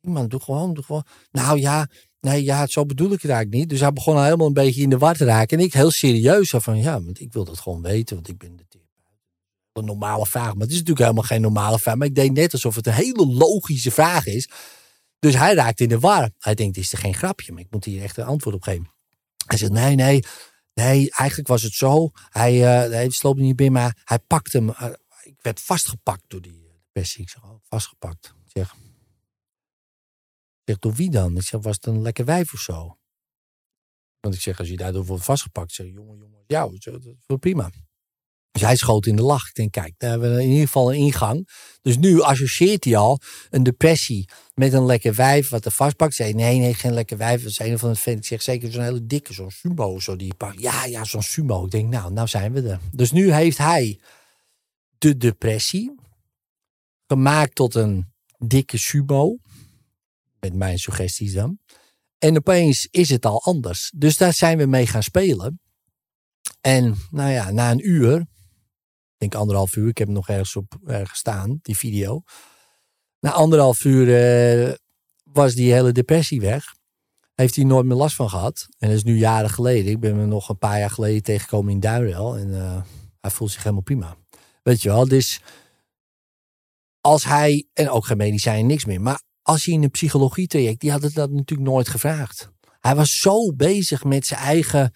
"Nee, Man, doe gewoon, doe gewoon. Nou ja, nee, ja, zo bedoel ik het eigenlijk niet. Dus hij begon al helemaal een beetje in de war te raken. En ik heel serieus van, ja, want ik wil dat gewoon weten. Want ik ben de. Een normale vraag. Maar het is natuurlijk helemaal geen normale vraag. Maar ik deed net alsof het een hele logische vraag is. Dus hij raakt in de war. Hij denkt, is er geen grapje. Maar ik moet hier echt een antwoord op geven. Hij zegt, nee, nee. Nee, eigenlijk was het zo. Hij, eh hij sloop niet binnen, maar hij pakte hem. eh, ik werd vastgepakt door die eh, depressie. Ik zeg, oh, vastgepakt. Ik zeg, door wie dan? Ik zeg, was het een lekker wijf of zo? Want ik zeg, als je daardoor wordt vastgepakt, zeg jongen, jongen, jou, zeg, dat is prima. Dus hij schoot in de lach. Ik denk, kijk, daar hebben we in ieder geval een ingang. Dus nu associeert hij al een depressie met een lekker wijf wat er vastpakt. Zei, nee, nee, geen lekker wijf. Dat is een van vent. Ik zeg, zeker zo'n hele dikke, zo'n sumo, zo die pakt. Ja, ja, zo'n sumo. Ik denk, nou, nou zijn we er. Dus nu heeft hij de depressie gemaakt tot een dikke sumo. Met mijn suggesties dan. En opeens is het al anders. Dus daar zijn we mee gaan spelen. En nou ja, na een uur, ik denk anderhalf uur, ik heb hem nog ergens op ergens staan, die video. Na anderhalf uur eh, was die hele depressie weg. Heeft hij nooit meer last van gehad. En dat is nu jaren geleden. Ik ben hem nog een paar jaar geleden tegengekomen in Duinrel. En eh, hij voelt zich helemaal prima. Weet je wel, dus als hij, en ook geen medicijn, niks meer. Maar als hij in een psychologie traject, die had het dat natuurlijk nooit gevraagd. Hij was zo bezig met zijn eigen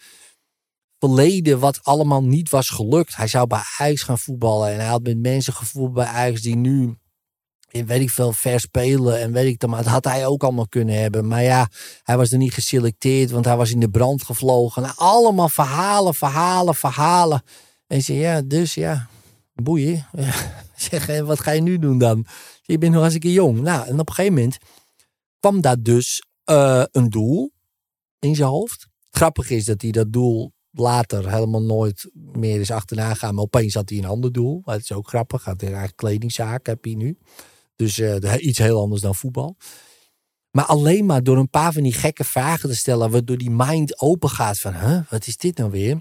verleden, wat allemaal niet was gelukt. Hij zou bij Ajax gaan voetballen en hij had met mensen gevoeld bij Ajax die nu, weet ik veel, ver spelen en weet ik dan, maar dat had hij ook allemaal kunnen hebben. Maar ja, hij was er niet geselecteerd, want hij was in de brand gevlogen. Nou, allemaal verhalen, verhalen, verhalen. En zei, ja, dus ja, boeien. zeg, wat ga je nu doen dan? Je bent nog hartstikke jong. Nou, en op een gegeven moment kwam daar dus eh, een doel in zijn hoofd. Grappig is dat hij dat doel later helemaal nooit meer is achterna gaan. Maar opeens had hij een ander doel. Dat is ook grappig. Had hij eigenlijk kledingzaak heb hij nu. Dus eh, iets heel anders dan voetbal. Maar alleen maar door een paar van die gekke vragen te stellen, waardoor die mind open gaat van, huh, wat is dit nou weer?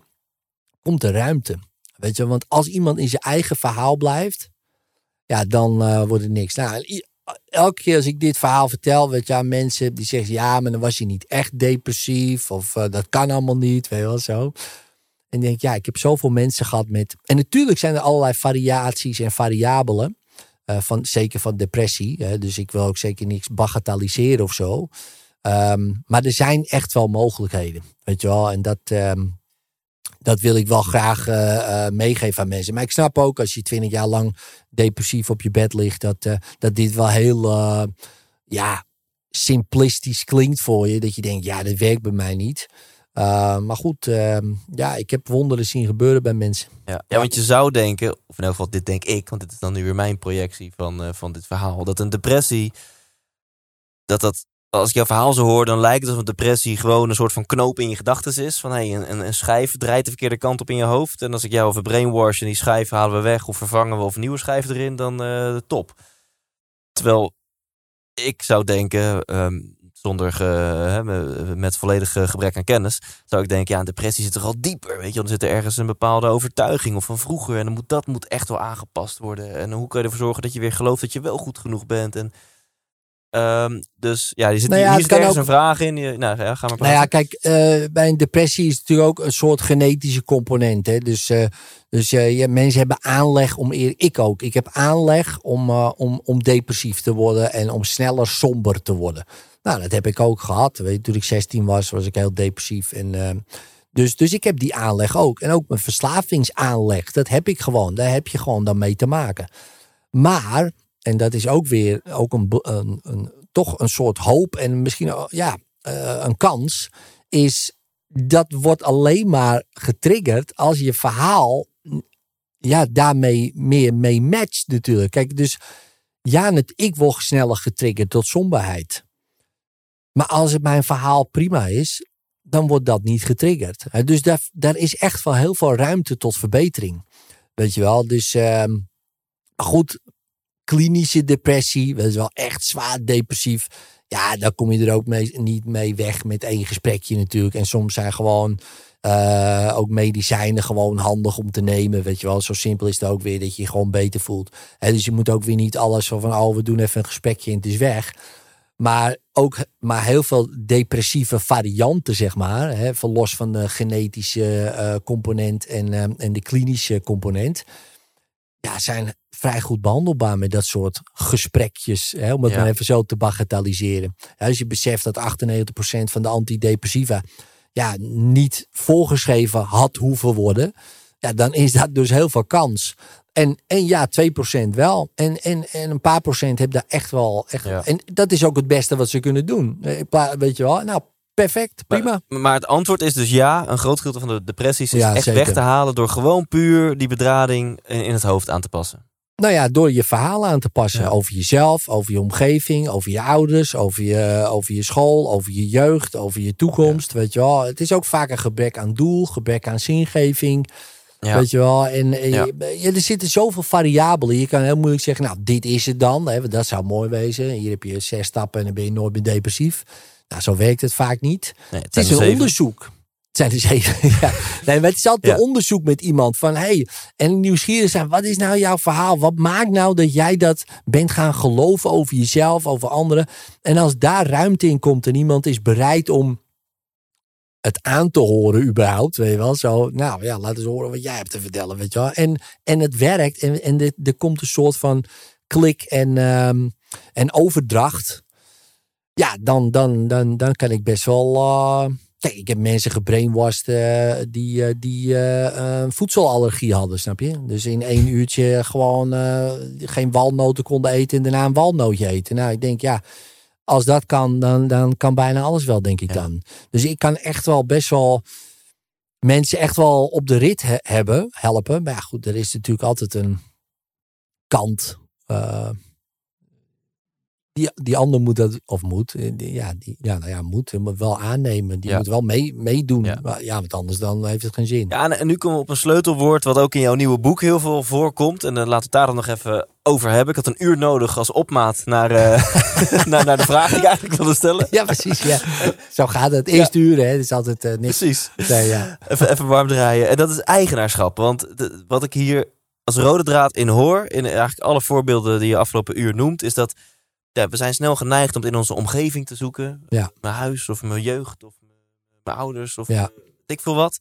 Komt er ruimte. Weet je, want als iemand in zijn eigen verhaal blijft, ja, dan uh, wordt het niks. Nou, elke keer als ik dit verhaal vertel, weet je, aan mensen die zeggen, ja, maar dan was je niet echt depressief of uh, dat kan allemaal niet, weet je wel zo. En denk, ja, ik heb zoveel mensen gehad met. En natuurlijk zijn er allerlei variaties en variabelen. Uh, van, zeker van depressie. Hè, dus ik wil ook zeker niks bagatelliseren of zo. Um, maar er zijn echt wel mogelijkheden. Weet je wel. En dat, um, dat wil ik wel graag uh, uh, meegeven aan mensen. Maar ik snap ook als je twintig jaar lang depressief op je bed ligt. Dat, uh, dat dit wel heel ja, simplistisch klinkt voor je. Dat je denkt, ja, dat werkt bij mij niet. Maar goed, ja, ik heb wonderen zien gebeuren bij mensen. Ja, want je zou denken, of in elk geval dit denk ik, want dit is dan nu weer mijn projectie van, van dit verhaal, dat een depressie, dat dat, als ik jouw verhaal zo hoor, dan lijkt het alsof depressie gewoon een soort van knoop in je gedachten is. Van hey, een, een schijf draait de verkeerde kant op in je hoofd. En als ik jou over brainwash en die schijf halen we weg of vervangen we of nieuwe schijf erin, dan uh, top. Terwijl ik zou denken, um, zonder met volledig gebrek aan kennis, zou ik denken, ja, een depressie zit toch al dieper, weet je, dan zit er ergens een bepaalde overtuiging of van vroeger en dan moet dat moet echt wel aangepast worden. En hoe kan je ervoor zorgen dat je weer gelooft dat je wel goed genoeg bent en um, dus ja, je zit nou ja, hier ook... een vraag in. Je, nou ja, ga maar praten. Nou ja, kijk, uh, bij een depressie is het natuurlijk ook een soort genetische component. Hè? Dus, uh, dus uh, ja, mensen hebben aanleg om ik ook. Ik heb aanleg om, om, om depressief te worden en om sneller somber te worden. Nou, dat heb ik ook gehad. Weet je, toen ik 16 was, was ik heel depressief. En, dus, dus ik heb die aanleg ook. En ook mijn verslavingsaanleg, dat heb ik gewoon. Daar heb je gewoon dan mee te maken. Maar, en dat is ook weer ook een, een, toch een soort hoop en misschien ja, uh, een kans, is dat wordt alleen maar getriggerd als je verhaal ja, daarmee meer mee matcht natuurlijk. Kijk, dus ja, het, ik word sneller getriggerd tot somberheid. Maar als het mijn verhaal prima is, dan wordt dat niet getriggerd. Dus daar, daar is echt wel heel veel ruimte tot verbetering. Weet je wel, dus ehm, goed, klinische depressie, dat is wel echt zwaar depressief. Ja, daar kom je er ook mee, niet mee weg met één gesprekje natuurlijk. En soms zijn gewoon eh, ook medicijnen gewoon handig om te nemen. Weet je wel, zo simpel is het ook weer dat je je gewoon beter voelt. Dus je moet ook weer niet alles zo van, oh, we doen even een gesprekje en het is weg. Maar ook maar heel veel depressieve varianten, zeg maar. Hè, van los van de genetische eh, component en, eh, en de klinische component. Ja, zijn vrij goed behandelbaar met dat soort gesprekjes. Hè, om het Ja. maar even zo te bagatelliseren. Als je beseft dat 98% van de antidepressiva ja, niet voorgeschreven had hoeven worden. Ja, dan is dat dus heel veel kans. En, en ja, 2% wel. En, en, en een paar procent heb daar echt wel. Echt, Ja. En dat is ook het beste wat ze kunnen doen. Eh, Weet je wel, nou, perfect, prima. Maar, maar het antwoord is dus ja. Een groot gedeelte van de depressies is Ja, echt zeker. weg te halen door gewoon puur die bedrading in, in het hoofd aan te passen. Nou ja, door je verhaal aan te passen Ja. over jezelf, over je omgeving, over je ouders, over je, over je school, over je jeugd, over je toekomst. Weet je wel, het is ook vaak een gebrek aan doel, gebrek aan zingeving. Ja. Weet je wel, en eh, je- er zitten zoveel variabelen. Je kan heel moeilijk zeggen, nou, dit is het dan. Hè, dat zou mooi wezen. Hier heb je zes stappen en dan ben je nooit meer depressief. Nou, zo werkt het vaak niet. Nee, Het is een zeven. onderzoek. Het zijn er zeven. ja. Nee, maar het is altijd Ja. een onderzoek met iemand van hey, en nieuwsgierig zijn. Wat is nou jouw verhaal? Wat maakt nou dat jij dat bent gaan geloven over jezelf, over anderen? En als daar ruimte in komt en iemand is bereid om het aan te horen überhaupt, weet je wel, zo, nou ja, laat eens horen wat jij hebt te vertellen, weet je wel. En, en het werkt en, en er, er komt een soort van klik en, ehm, en overdracht. Ja, dan, dan, dan, dan kan ik best wel. eh, kijk, ik heb mensen gebrainwashed eh, die, eh, die voedselallergie hadden, snap je? Dus in één uurtje gewoon geen walnoten konden eten en daarna een walnootje eten. Nou, ik denk ja, als dat kan, dan, dan kan bijna alles wel, denk ik Ja. dan. Dus ik kan echt wel best wel mensen echt wel op de rit he- hebben, helpen. Maar ja, goed, er is natuurlijk altijd een kant. Eh, die, die ander moet dat, of moet, eh, die- ja, die, ja, nou ja, moet, die moet wel aannemen. Die Ja. moet wel mee, meedoen. Ja. Maar ja, want anders dan heeft het geen zin. Ja, en, nu komen we op een sleutelwoord wat ook in jouw nieuwe boek heel veel voorkomt. En dan laten we het daar dan nog even over hebben. Ik had een uur nodig als opmaat naar, eh, naar, naar de vraag die ik eigenlijk wilde stellen. Ja, precies. Ja. Zo gaat het. Eerste uur, hè. Het is altijd eh, niks. Precies. Nee, ja. Even, even warm draaien. En dat is eigenaarschap. Want de- wat ik hier als rode draad in hoor, in eigenlijk alle voorbeelden die je afgelopen uur noemt, is dat ja, we zijn snel geneigd om het in onze omgeving te zoeken. Ja. Mijn huis of mijn jeugd of mijn ouders of Ja. ik veel wat.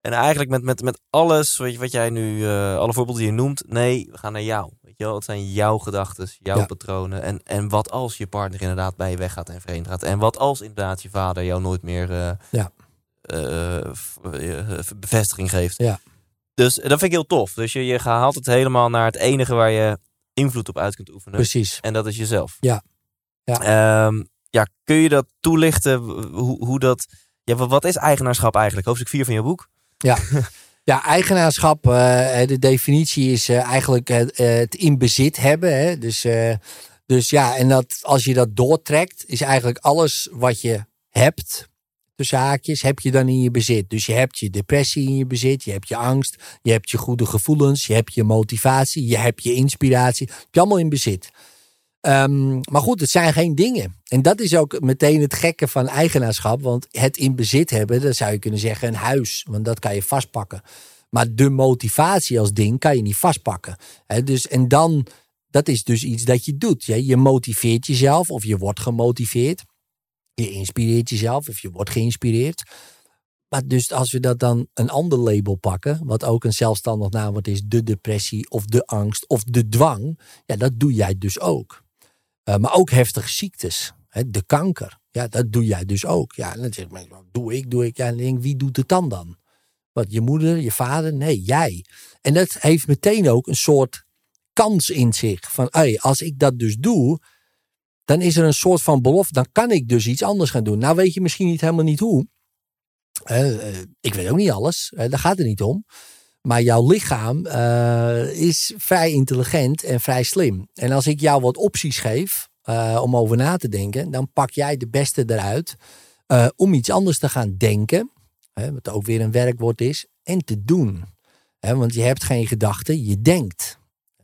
En eigenlijk met, met, met alles wat, je- wat jij nu, eh, alle voorbeelden die je noemt, nee, we gaan naar jou. Weet je wel, het zijn jouw gedachten, jouw Ja. patronen. En, en wat als je partner inderdaad bij je weggaat en vreemd gaat? En wat als inderdaad je vader jou nooit meer eh, Ja. eh, bevestiging geeft? Ja. Dus dat vind ik heel tof. Dus je, je gaat het helemaal naar het enige waar je invloed op uit kunt oefenen. Precies. En dat is jezelf. Ja. Ja. Ehm, ja, kun je dat toelichten? Hoe, hoe dat. Ja, wat- wat is eigenaarschap eigenlijk? Hoofdstuk 4 van je boek. Ja, eigenaarschap, eh, de definitie is eh, eigenlijk het, eh, het in bezit hebben. Hè? Dus, dus ja, en dat, als je dat doortrekt, is eigenlijk alles wat je hebt, tussen haakjes, heb je dan in je bezit. Dus je hebt je depressie in je bezit, je hebt je angst, je hebt je goede gevoelens, je hebt je motivatie, je hebt je inspiratie. Heb je allemaal in bezit. Ehm, maar goed, het zijn geen dingen. En dat is ook meteen het gekke van eigenaarschap. Want het in bezit hebben, dat zou je kunnen zeggen een huis. Want dat kan je vastpakken. Maar de motivatie als ding kan je niet vastpakken. Dus, en dan, dat is dus iets dat je doet. Je motiveert jezelf of je wordt gemotiveerd. Je inspireert jezelf of je wordt geïnspireerd. Maar dus als we dat dan een ander label pakken, wat ook een zelfstandig naamwoord is, de depressie of de angst of de dwang, ja, dat doe jij dus ook. Uh, maar ook heftige ziektes, hè, de kanker, ja, dat doe jij dus ook. Ja, en dan zeg ik, wat doe ik, doe ik, ja, en dan denk ik, wie doet het dan dan? Wat, je moeder, je vader? Nee, jij. En dat heeft meteen ook een soort kans in zich. Van, als ik dat dus doe, dan is er een soort van belofte. Dan kan ik dus iets anders gaan doen. Nou weet je misschien niet helemaal niet hoe. Uh, ik weet ook niet alles. Daar gaat het niet om. Maar jouw lichaam uh, is vrij intelligent en vrij slim. En als ik jou wat opties geef uh, om over na te denken, dan pak jij de beste eruit. eh, om iets anders te gaan denken, wat ook weer een werkwoord is, en te doen. Want je hebt geen gedachten, je denkt.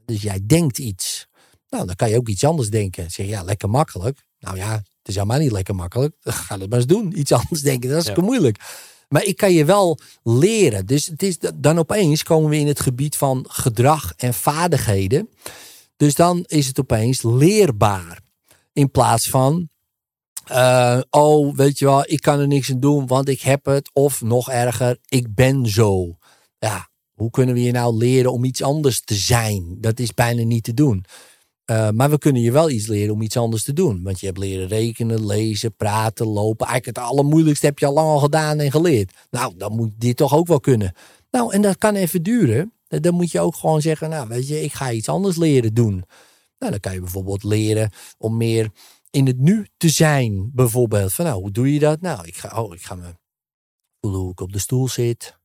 Dus jij denkt iets. Nou, dan kan je ook iets anders denken. Zeg je, ja, lekker makkelijk. Nou ja, het is helemaal niet lekker makkelijk. Ga het maar eens doen. Iets anders denken, dat is Ja. moeilijk. Maar ik kan je wel leren. Dus het is, dan opeens komen we in het gebied van gedrag en vaardigheden. Dus dan is het opeens leerbaar. In plaats van, eh, oh, weet je wel, ik kan er niks aan doen, want ik heb het. Of nog erger, ik ben zo. Ja, hoe kunnen we je nou leren om iets anders te zijn? Dat is bijna niet te doen. Eh, maar we kunnen je wel iets leren om iets anders te doen. Want je hebt leren rekenen, lezen, praten, lopen. Eigenlijk het allermoeilijkste heb je al lang al gedaan en geleerd. Nou, dan moet dit toch ook wel kunnen. Nou, en dat kan even duren. Dan moet je ook gewoon zeggen, nou weet je, ik ga iets anders leren doen. Nou, dan kan je bijvoorbeeld leren om meer in het nu te zijn. Bijvoorbeeld van, nou, hoe doe je dat? Nou, ik ga, oh, ik ga me op de stoel zit.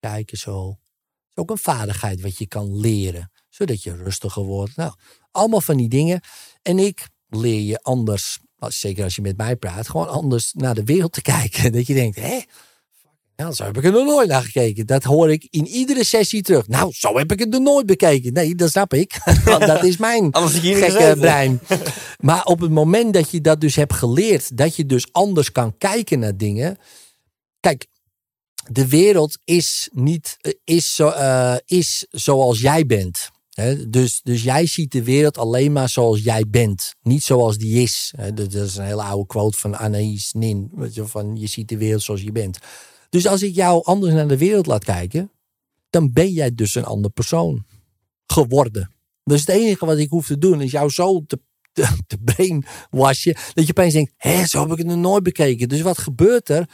Kijken zo. Het is ook een vaardigheid wat je kan leren. Zodat je rustiger wordt. Nou, allemaal van die dingen. En ik leer je anders, zeker als je met mij praat, gewoon anders naar de wereld te kijken. Dat je denkt, hè? Ja, zo heb ik er nog nooit naar gekeken. Dat hoor ik in iedere sessie terug. Nou, zo heb ik het nog nooit bekeken. Nee, dat snap ik. Want dat is mijn gekke brein. Maar op het moment dat je dat dus hebt geleerd, dat je dus anders kan kijken naar dingen. Kijk, de wereld is niet is, zo, eh, is zoals jij bent. Dus, dus jij ziet de wereld alleen maar zoals jij bent. Niet zoals die is. Dat is een hele oude quote van Anaïs Nin. Je, van je ziet de wereld zoals je bent. Dus als ik jou anders naar de wereld laat kijken, dan ben jij dus een ander persoon geworden. Dus het enige wat ik hoef te doen is jou zo te, te, te brainwashen, dat je opeens denkt, hé, zo heb ik het nog nooit bekeken. Dus wat gebeurt er?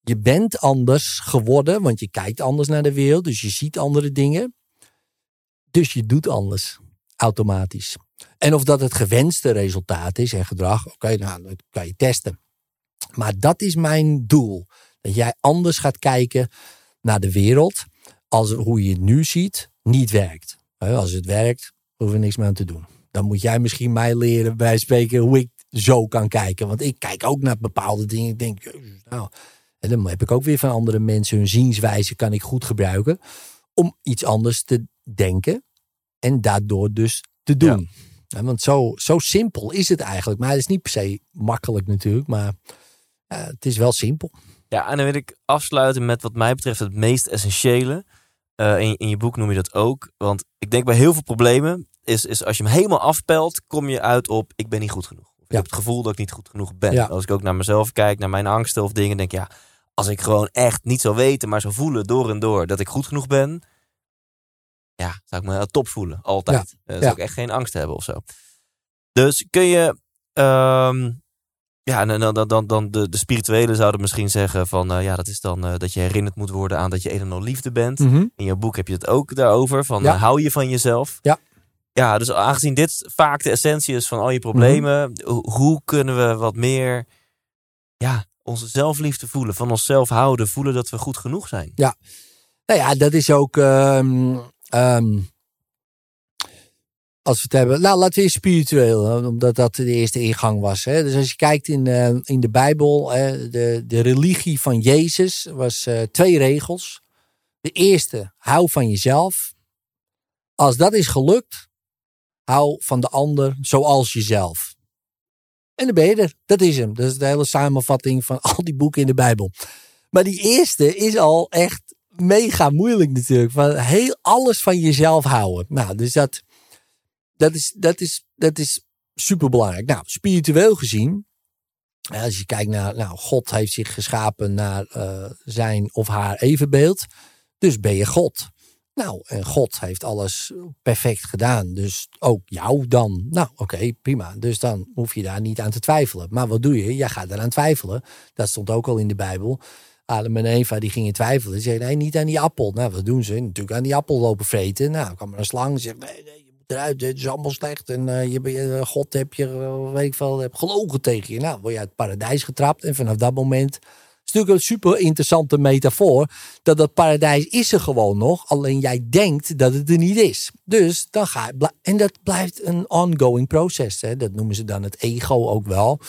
Je bent anders geworden, want je kijkt anders naar de wereld, dus je ziet andere dingen. Dus je doet anders, automatisch. En of dat het gewenste resultaat is en gedrag, oké, nou, dat kan je testen. Maar dat is mijn doel. Dat jij anders gaat kijken naar de wereld als hoe je het nu ziet niet werkt. Als het werkt, hoeven we niks meer aan te doen. Dan moet jij misschien mij leren bij spreken hoe ik zo kan kijken. Want ik kijk ook naar bepaalde dingen. Ik denk, nou, en dan heb ik ook weer van andere mensen hun zienswijze kan ik goed gebruiken om iets anders te denken en daardoor dus te doen. Ja, want zo, zo simpel is het eigenlijk. Maar het is niet per se makkelijk natuurlijk, maar het is wel simpel. Ja, en dan wil ik afsluiten met wat mij betreft het meest essentiële. Eh, in, in je boek noem je dat ook. Want ik denk bij heel veel problemen is, is als je hem helemaal afpelt, kom je uit op ik ben niet goed genoeg. Of ik Ja. heb het gevoel dat ik niet goed genoeg ben. Ja. Als ik ook naar mezelf kijk, naar mijn angsten of dingen, denk ik ja, als ik gewoon echt niet zou weten, maar zou voelen door en door dat ik goed genoeg ben, ja, zou ik me top voelen, altijd. Eh, zou Ja. ik echt geen angst hebben of zo. Dus kun je, ehm, ja, dan, dan, dan, dan de, de spirituelen zouden misschien zeggen van, eh, ja, dat is dan eh, dat je herinnerd moet worden aan dat je een en al liefde bent. In je boek heb je het ook daarover, van Ja. hou je van jezelf. Ja. Ja, dus aangezien dit vaak de essentie is van al je problemen, ho- hoe kunnen we wat meer, ja, onze zelfliefde voelen, van onszelf houden, voelen dat we goed genoeg zijn? Nou ja, dat is ook. ehm, ehm, als we het hebben. Nou, laten we eerst spiritueel, omdat dat de eerste ingang was. Hè. Dus als je kijkt in, eh, in de Bijbel, hè, de, de religie van Jezus was eh, twee regels. De eerste, hou van jezelf. Als dat is gelukt, hou van de ander zoals jezelf. En dan ben je er. Dat is hem. Dat is de hele samenvatting van al die boeken in de Bijbel. Maar die eerste is al echt mega moeilijk natuurlijk. Van heel alles van jezelf houden. Nou, dus dat, dat, is, dat, is, dat is super belangrijk. Nou, spiritueel gezien. Als je kijkt naar, nou, God heeft zich geschapen naar eh, zijn of haar evenbeeld. Dus ben je God. Nou, en God heeft alles perfect gedaan. Dus ook jou dan. Nou, oké, prima. Dus dan hoef je daar niet aan te twijfelen. Maar wat doe je? Jij gaat eraan twijfelen. Dat stond ook al in de Bijbel. Adam en Eva die gingen twijfelen. Die zeiden, nee, niet aan die appel. Nou, wat doen ze? Natuurlijk aan die appel lopen vreten. Nou, kwam er een slang. Die zegt, nee, nee, je moet eruit. Het is allemaal slecht. En eh, je, eh, God heb je, eh, weet ik veel, heb gelogen tegen je. Nou, word je uit het paradijs getrapt. En vanaf dat moment... Het is natuurlijk een super interessante metafoor. Dat dat paradijs is er gewoon nog. Alleen jij denkt dat het er niet is. Dus dan ga je... En dat blijft een ongoing proces. Dat noemen ze dan het ego ook wel.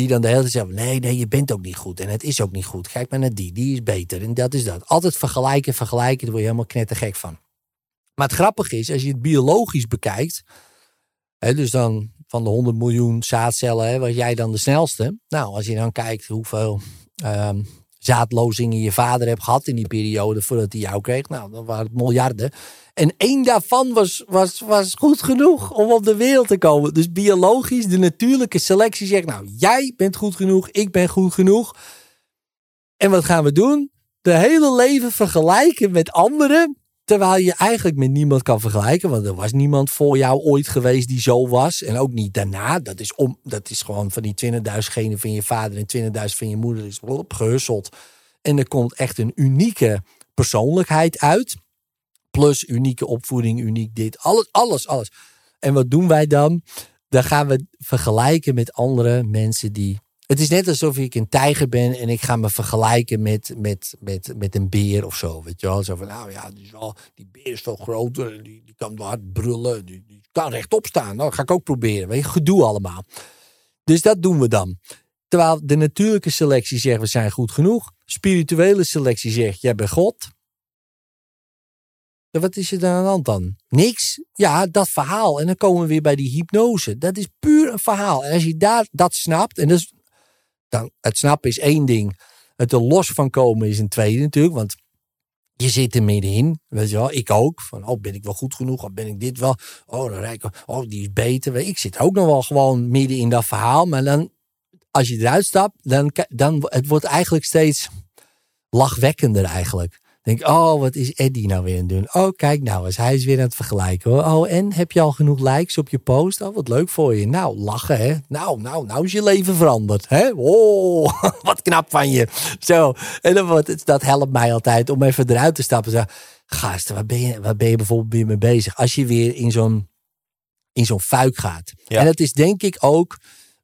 Die dan de hele tijd zeggen, nee, nee, je bent ook niet goed. En het is ook niet goed. Kijk maar naar die, die is beter. En dat is dat. Altijd vergelijken, vergelijken, daar word je helemaal knettergek van. Maar het grappige is, als je het biologisch bekijkt... Hè, dus dan van de 100 miljoen zaadcellen, hè, was jij dan de snelste. Nou, als je dan kijkt hoeveel ehm, zaadlozingen je vader hebt gehad in die periode voordat hij jou kreeg. Nou, dan waren het miljarden. En één daarvan was, was, was goed genoeg om op de wereld te komen. Dus biologisch, de natuurlijke selectie zegt, nou, jij bent goed genoeg, ik ben goed genoeg. En wat gaan we doen? De hele leven vergelijken met anderen. Terwijl je eigenlijk met niemand kan vergelijken. Want er was niemand voor jou ooit geweest die zo was. En ook niet daarna. Dat is, om, dat is gewoon van die 20.000 genen van je vader en 20.000 van je moeder is gehusseld. En er komt echt een unieke persoonlijkheid uit. Plus unieke opvoeding, uniek dit. Alles, alles, alles. En wat doen wij dan? Dan gaan we vergelijken met andere mensen die het is net alsof ik een tijger ben en ik ga me vergelijken met, met, met, met een beer of zo. Weet je wel? Zo van, nou ja, die, is wel, die beer is veel groter, die, die kan hard brullen, die, die kan rechtop staan. Nou, dat ga ik ook proberen. Weet je, gedoe allemaal. Dus dat doen we dan. Terwijl de natuurlijke selectie zegt, we zijn goed genoeg. Spirituele selectie zegt, jij bent God. Wat is er dan aan de hand dan? Niks. Ja, dat verhaal. En dan komen we weer bij die hypnose. Dat is puur een verhaal. En als je daar, dat snapt, en dat is dan, het snappen is één ding. Het er los van komen is een tweede natuurlijk. Want je zit er middenin. Weet je wel, ik ook. Van, oh, ben ik wel goed genoeg? Of ben ik dit wel? Oh, dan Oh, die is beter. Ik zit ook nog wel gewoon midden in dat verhaal. Maar dan, als je eruit stapt, dan, dan het wordt eigenlijk steeds lachwekkender eigenlijk denk oh, wat is Eddie nou weer aan het doen? Oh, kijk nou eens, hij is weer aan het vergelijken. Hoor. Oh, en heb je al genoeg likes op je post? Oh, wat leuk voor je. Nou, lachen hè. Nou, nou, nou is je leven veranderd. Hè? Oh, wat knap van je. Zo, en dan wordt, dat helpt mij altijd om even eruit te stappen. Zo, gasten, waar ben je, waar ben je bijvoorbeeld weer mee bezig? Als je weer in zo'n in zo'n fuik gaat. En dat is denk ik ook,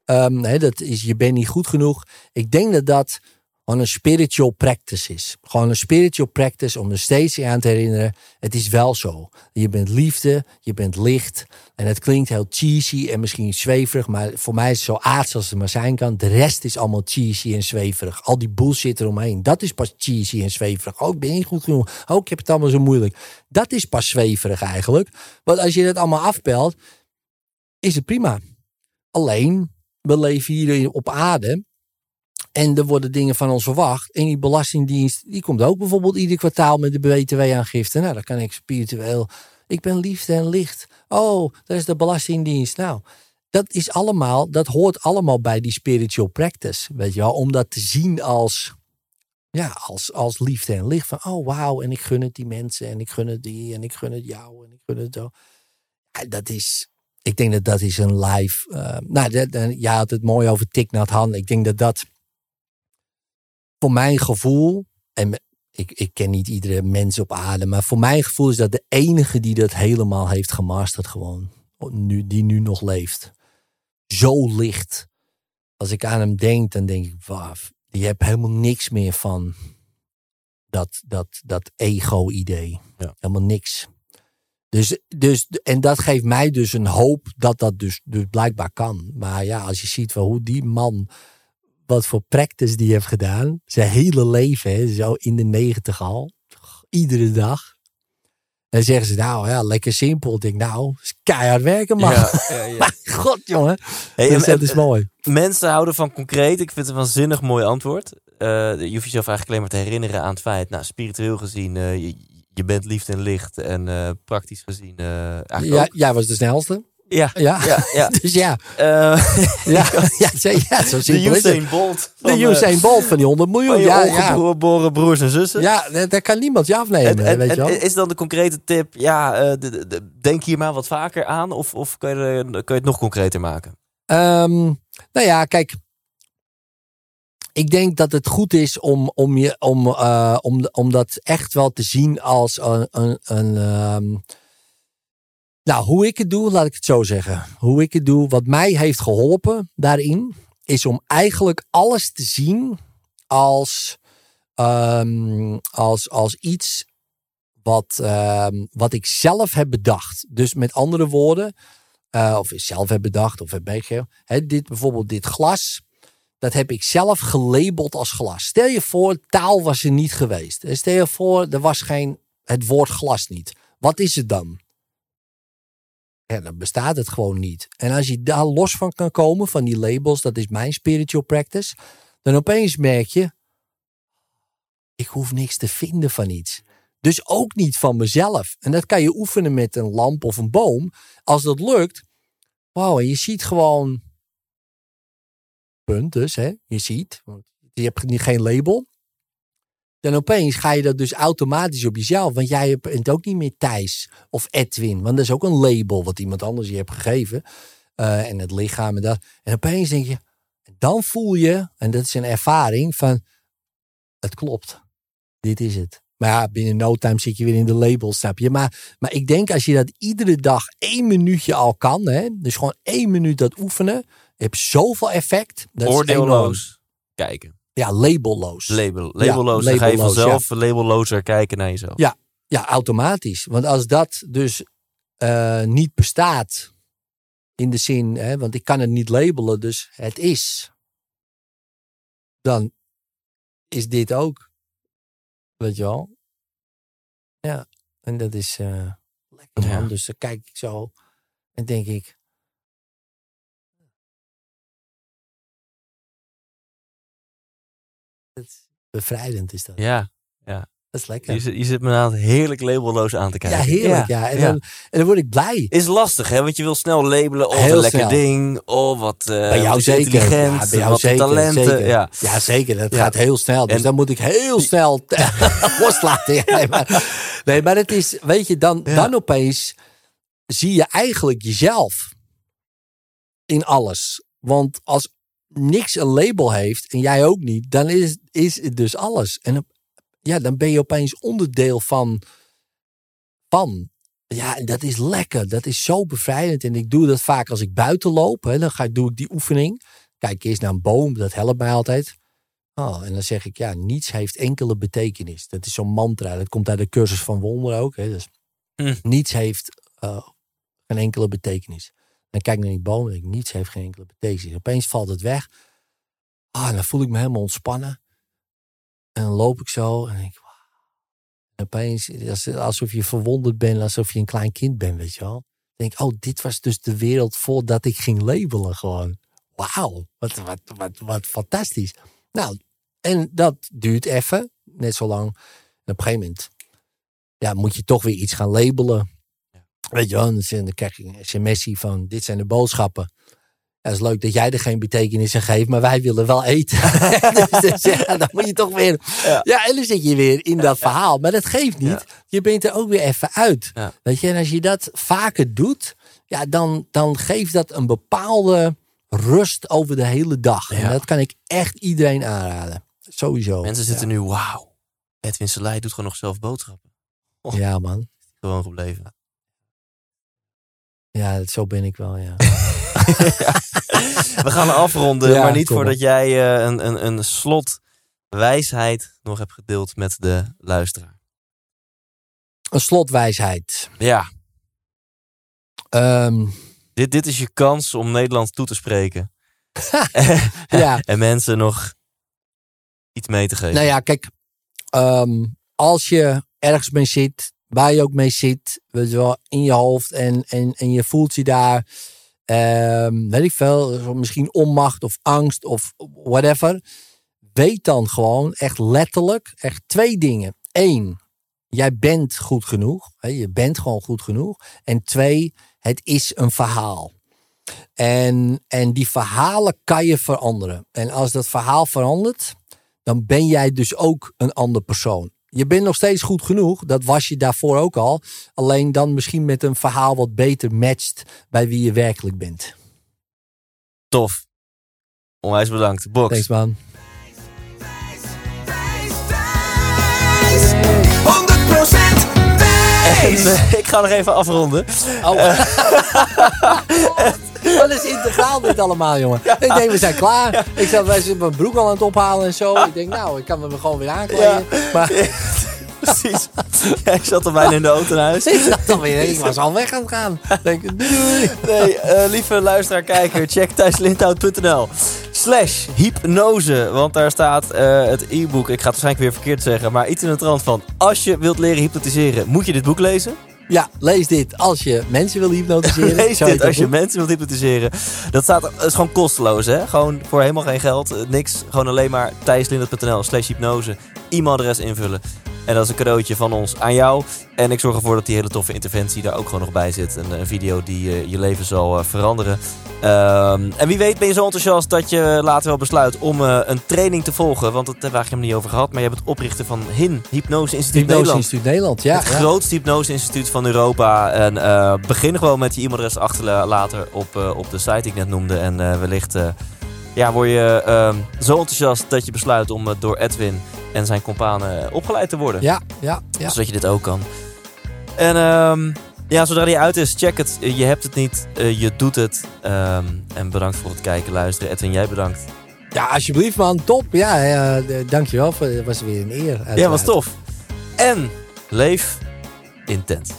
um, hè, dat is, je bent niet goed genoeg. Ik denk dat dat gewoon een spiritual practice is. Gewoon een spiritual practice om er steeds aan te herinneren. Het is wel zo. Je bent liefde, je bent licht. En het klinkt heel cheesy en misschien zweverig. Maar voor mij is het zo aards als het maar zijn kan. De rest is allemaal cheesy en zweverig. Al die bullshit eromheen. Dat is pas cheesy en zweverig. Oh, ik ben niet goed genoeg. Oh, ik heb het allemaal zo moeilijk. Dat is pas zweverig eigenlijk. Want als je dat allemaal afpelt, is het prima. Alleen, we leven hier op aarde en er worden dingen van ons verwacht. En die belastingdienst, die komt ook bijvoorbeeld ieder kwartaal met de BTW-aangifte. Nou, dan kan ik spiritueel. Ik ben liefde en licht. Oh, dat is de belastingdienst. Nou, dat is allemaal, dat hoort allemaal bij die spiritual practice. Weet je wel, om dat te zien als, ja, als, als liefde en licht. Van, oh wauw, en ik gun het die mensen, en ik gun het die, en ik gun het jou, en ik gun het zo. dat is, ik denk dat dat is een live. Uh, nou, dat, ja, had het mooi over Tik Nat Han. Ik denk dat dat voor mijn gevoel, en ik, ik ken niet iedere mens op aarde, maar voor mijn gevoel is dat de enige die dat helemaal heeft gemasterd gewoon. Nu, die nu nog leeft. Zo licht. Als ik aan hem denk, dan denk ik, waf, je hebt helemaal niks meer van dat, dat, dat ego-idee. Ja. Helemaal niks. Dus, dus, en dat geeft mij dus een hoop dat dat dus, dus blijkbaar kan. Maar ja, als je ziet wel hoe die man wat voor practice die heeft gedaan. Zijn hele leven, hè, zo in de negentig al. Iedere dag. En dan zeggen ze, nou ja, lekker simpel. Ik denk, nou, is keihard werken, man. Ja, ja, ja. God, jongen. Hey, dus dat is mooi. Mensen houden van concreet. Ik vind het een waanzinnig mooi antwoord. Uh, je hoeft jezelf eigenlijk alleen maar te herinneren aan het feit, nou, spiritueel gezien, uh, je, je, bent liefde en licht. En uh, praktisch gezien, eigenlijk ja, Jij was de snelste. Ja, ja, ja. ja. dus ja. Uh, ja, ja, ja, zo de Usain Bolt. Van, de Usain Bolt van die 100 miljoen. ja, ja. broers en zussen. Ja, daar kan niemand je afnemen. En, weet je wel. Is dan de concrete tip, ja, uh, de, de, denk hier maar wat vaker aan? Of, of kun, je, kun je het nog concreter maken? Um, nou ja, kijk. Ik denk dat het goed is om, om, je, om, uh, om, om dat echt wel te zien als een, een, een um, nou, hoe ik het doe, laat ik het zo zeggen. Hoe ik het doe, wat mij heeft geholpen daarin, is om eigenlijk alles te zien als, um, als, als iets wat, um, wat ik zelf heb bedacht. Dus met andere woorden, uh, of zelf heb bedacht of heb meegegeven. Dit, bijvoorbeeld dit glas, dat heb ik zelf gelabeld als glas. Stel je voor, taal was er niet geweest. Stel je voor, er was geen, het woord glas niet. Wat is het dan? Ja, dan bestaat het gewoon niet. En als je daar los van kan komen, van die labels, dat is mijn spiritual practice, dan opeens merk je, ik hoef niks te vinden van iets. Dus ook niet van mezelf. En dat kan je oefenen met een lamp of een boom. Als dat lukt, wauw, en je ziet gewoon, punt dus, hè, je ziet, je hebt geen label. Dan opeens ga je dat dus automatisch op jezelf. Want jij bent ook niet meer Thijs of Edwin. Want dat is ook een label wat iemand anders je hebt gegeven. Eh, en het lichaam en dat. En opeens denk je, dan voel je, en dat is een ervaring van, het klopt. Dit is het. Maar ja, binnen no time zit je weer in de label, snap je? Maar, maar ik denk als je dat iedere dag één minuutje al kan, hè, dus gewoon één minuut dat oefenen, heb zoveel effect. Dat. Oordeelloos kijken. Ja, labelloos. Label, labelloos. dan ga je vanzelf labellozer kijken naar jezelf. Ja. Ja, automatisch. Want als dat dus eh, niet bestaat, in de zin, hè, want ik kan het niet labelen, dus het is, dan is dit ook. Weet je wel? Ja, en dat is eh, lekker man. Ja. Dus dan kijk ik zo en denk ik. Is bevrijdend is dat. Ja, Dat is lekker. je, zit- je zit me nou heerlijk labelloos aan te kijken. Ja, heerlijk. Ja. En, Dan, en dan word ik blij. Is lastig, hè? Want je wil snel labelen. Oh, Heel een lekker snel. ding. Oh, wat, eh Bij jou wat zeker. intelligent. Ja, bij jou wat zeker. talenten. zeker. Ja. Ja. zeker. Dat Ja. gaat heel snel. Dus En- dan moet ik heel snel loslaten. Ja, nee, maar, nee, maar het is, weet je, dan, Ja. dan opeens zie je eigenlijk jezelf in alles. Want als niks een label heeft en jij ook niet, dan is, is het dus alles. En ja, dan ben je opeens onderdeel van. van. Ja, dat is lekker. Dat is zo bevrijdend. En ik doe dat vaak als ik buiten loop. Hè, dan ga, ik- doe ik die oefening. Kijk eerst naar een boom. Dat helpt mij altijd. Oh, en dan zeg ik, ja, niets heeft enkele betekenis. Dat is zo'n mantra. Dat komt uit de cursus van wonder ook. Hè. Dus Hm. Niets heeft eh, geen enkele betekenis. Dan kijk naar die boom en ik, niets heeft geen enkele betekenis. Opeens valt het weg. Ah, en dan voel ik me helemaal ontspannen. En dan loop ik zo en denk ik. En opeens, als- alsof je verwonderd bent, alsof je een klein kind bent, weet je wel. Denk oh, dit was dus de wereld voordat ik ging labelen gewoon. Wauw, wat, wat, wat, wat fantastisch. Nou, en dat duurt even, net zo lang. En op een gegeven moment ja, moet je toch weer iets gaan labelen. Weet je wel, dan krijg je een sms'ie van dit zijn de boodschappen. Ja, het is leuk dat jij er geen betekenis aan geeft, maar wij willen wel eten. dus, dus ja, dan moet je toch weer... Ja. en dan zit je weer in dat verhaal. Maar dat geeft niet. Je bent er ook weer even uit. Weet je, en als je dat vaker doet, ja, dan, dan geeft dat een bepaalde rust over de hele dag. En dat kan ik echt iedereen aanraden. Sowieso. Mensen zitten nu, wauw. Edwin Selei doet gewoon nog zelf boodschappen. Ja, man. Gewoon gebleven. Ja, zo ben ik wel, ja. We gaan afronden, Ja, maar niet voordat jij eh, een, een, een slot wijsheid nog hebt gedeeld met de luisteraar. Een slotwijsheid. Ja, Ehm, dit, dit is je kans om Nederlands toe te spreken. ja, En mensen nog iets mee te geven. nou ja, kijk. ehm, als je ergens mee zit, waar je ook mee zit, weet wel, in je hoofd en, en, en je voelt je daar, ehm, weet ik veel, misschien onmacht of angst of whatever. Weet dan gewoon echt letterlijk, echt twee dingen. Eén, jij bent goed genoeg. Hè, je bent gewoon goed genoeg. En twee, het is een verhaal. En, en die verhalen kan je veranderen. En als dat verhaal verandert, dan ben jij dus ook een ander persoon. Je bent nog steeds goed genoeg, dat was je daarvoor ook al. Alleen dan misschien met een verhaal wat beter matcht bij wie je werkelijk bent. Tof. Onwijs bedankt. Box. Thanks man. En, eh, ik ga nog even afronden. Oh. Wat is integraal dit allemaal, jongen? Ik denk, we zijn klaar. Ik zat zijn mijn broek al aan het ophalen en zo. Ik denk, nou, ik kan me gewoon weer aankleden. Maar Precies. Jij zat er bijna in de auto naar huis. ik zat alweer, ik was al weg aan het gaan. Ik denk, doei, doei. Nee, eh, lieve luisteraar, kijker, check thijslindhout.nl slash hypnose. Want daar staat eh, het e-book, ik ga het waarschijnlijk weer verkeerd zeggen, maar iets in de trant van... Als je wilt leren hypnotiseren, moet je dit boek lezen. Ja, lees dit als je mensen wil hypnotiseren. Lees dit als je doen? mensen wilt hypnotiseren. Dat staat, dat is gewoon kosteloos, hè? Gewoon voor helemaal geen geld, eh, niks. Gewoon alleen maar thijslindert.nl slash hypnose. E-mailadres invullen. En dat is een cadeautje van ons aan jou. En ik zorg ervoor dat die hele toffe interventie daar ook gewoon nog bij zit. Een, een video die eh, je leven zal eh, veranderen. Ehm, en wie weet ben je zo enthousiast dat je later wel besluit om eh, een training te volgen. Want dat hebben we eigenlijk helemaal niet over gehad. Maar je bent het oprichter van HIN, Hypnose Instituut Hypnose Nederland. Instituut Nederland, ja. het ja. grootste hypnose-instituut van Europa. En begin gewoon met je e-mailadres achterlaten op, op de site die ik net noemde. En wellicht ja, word je ehm, zo enthousiast dat je besluit om eh, door Edwin en zijn companen eh, opgeleid te worden. Ja, ja, ja. Zodat je dit ook kan. En ehm, ja, zodra die uit is, check het. Je hebt het niet, eh, je doet het. Ehm, en bedankt voor het kijken, luisteren. Edwin, jij bedankt. Ja, alsjeblieft man, top. Ja, ja dankjewel. voor- Het was weer een eer. Ja, was tof. En leef intens.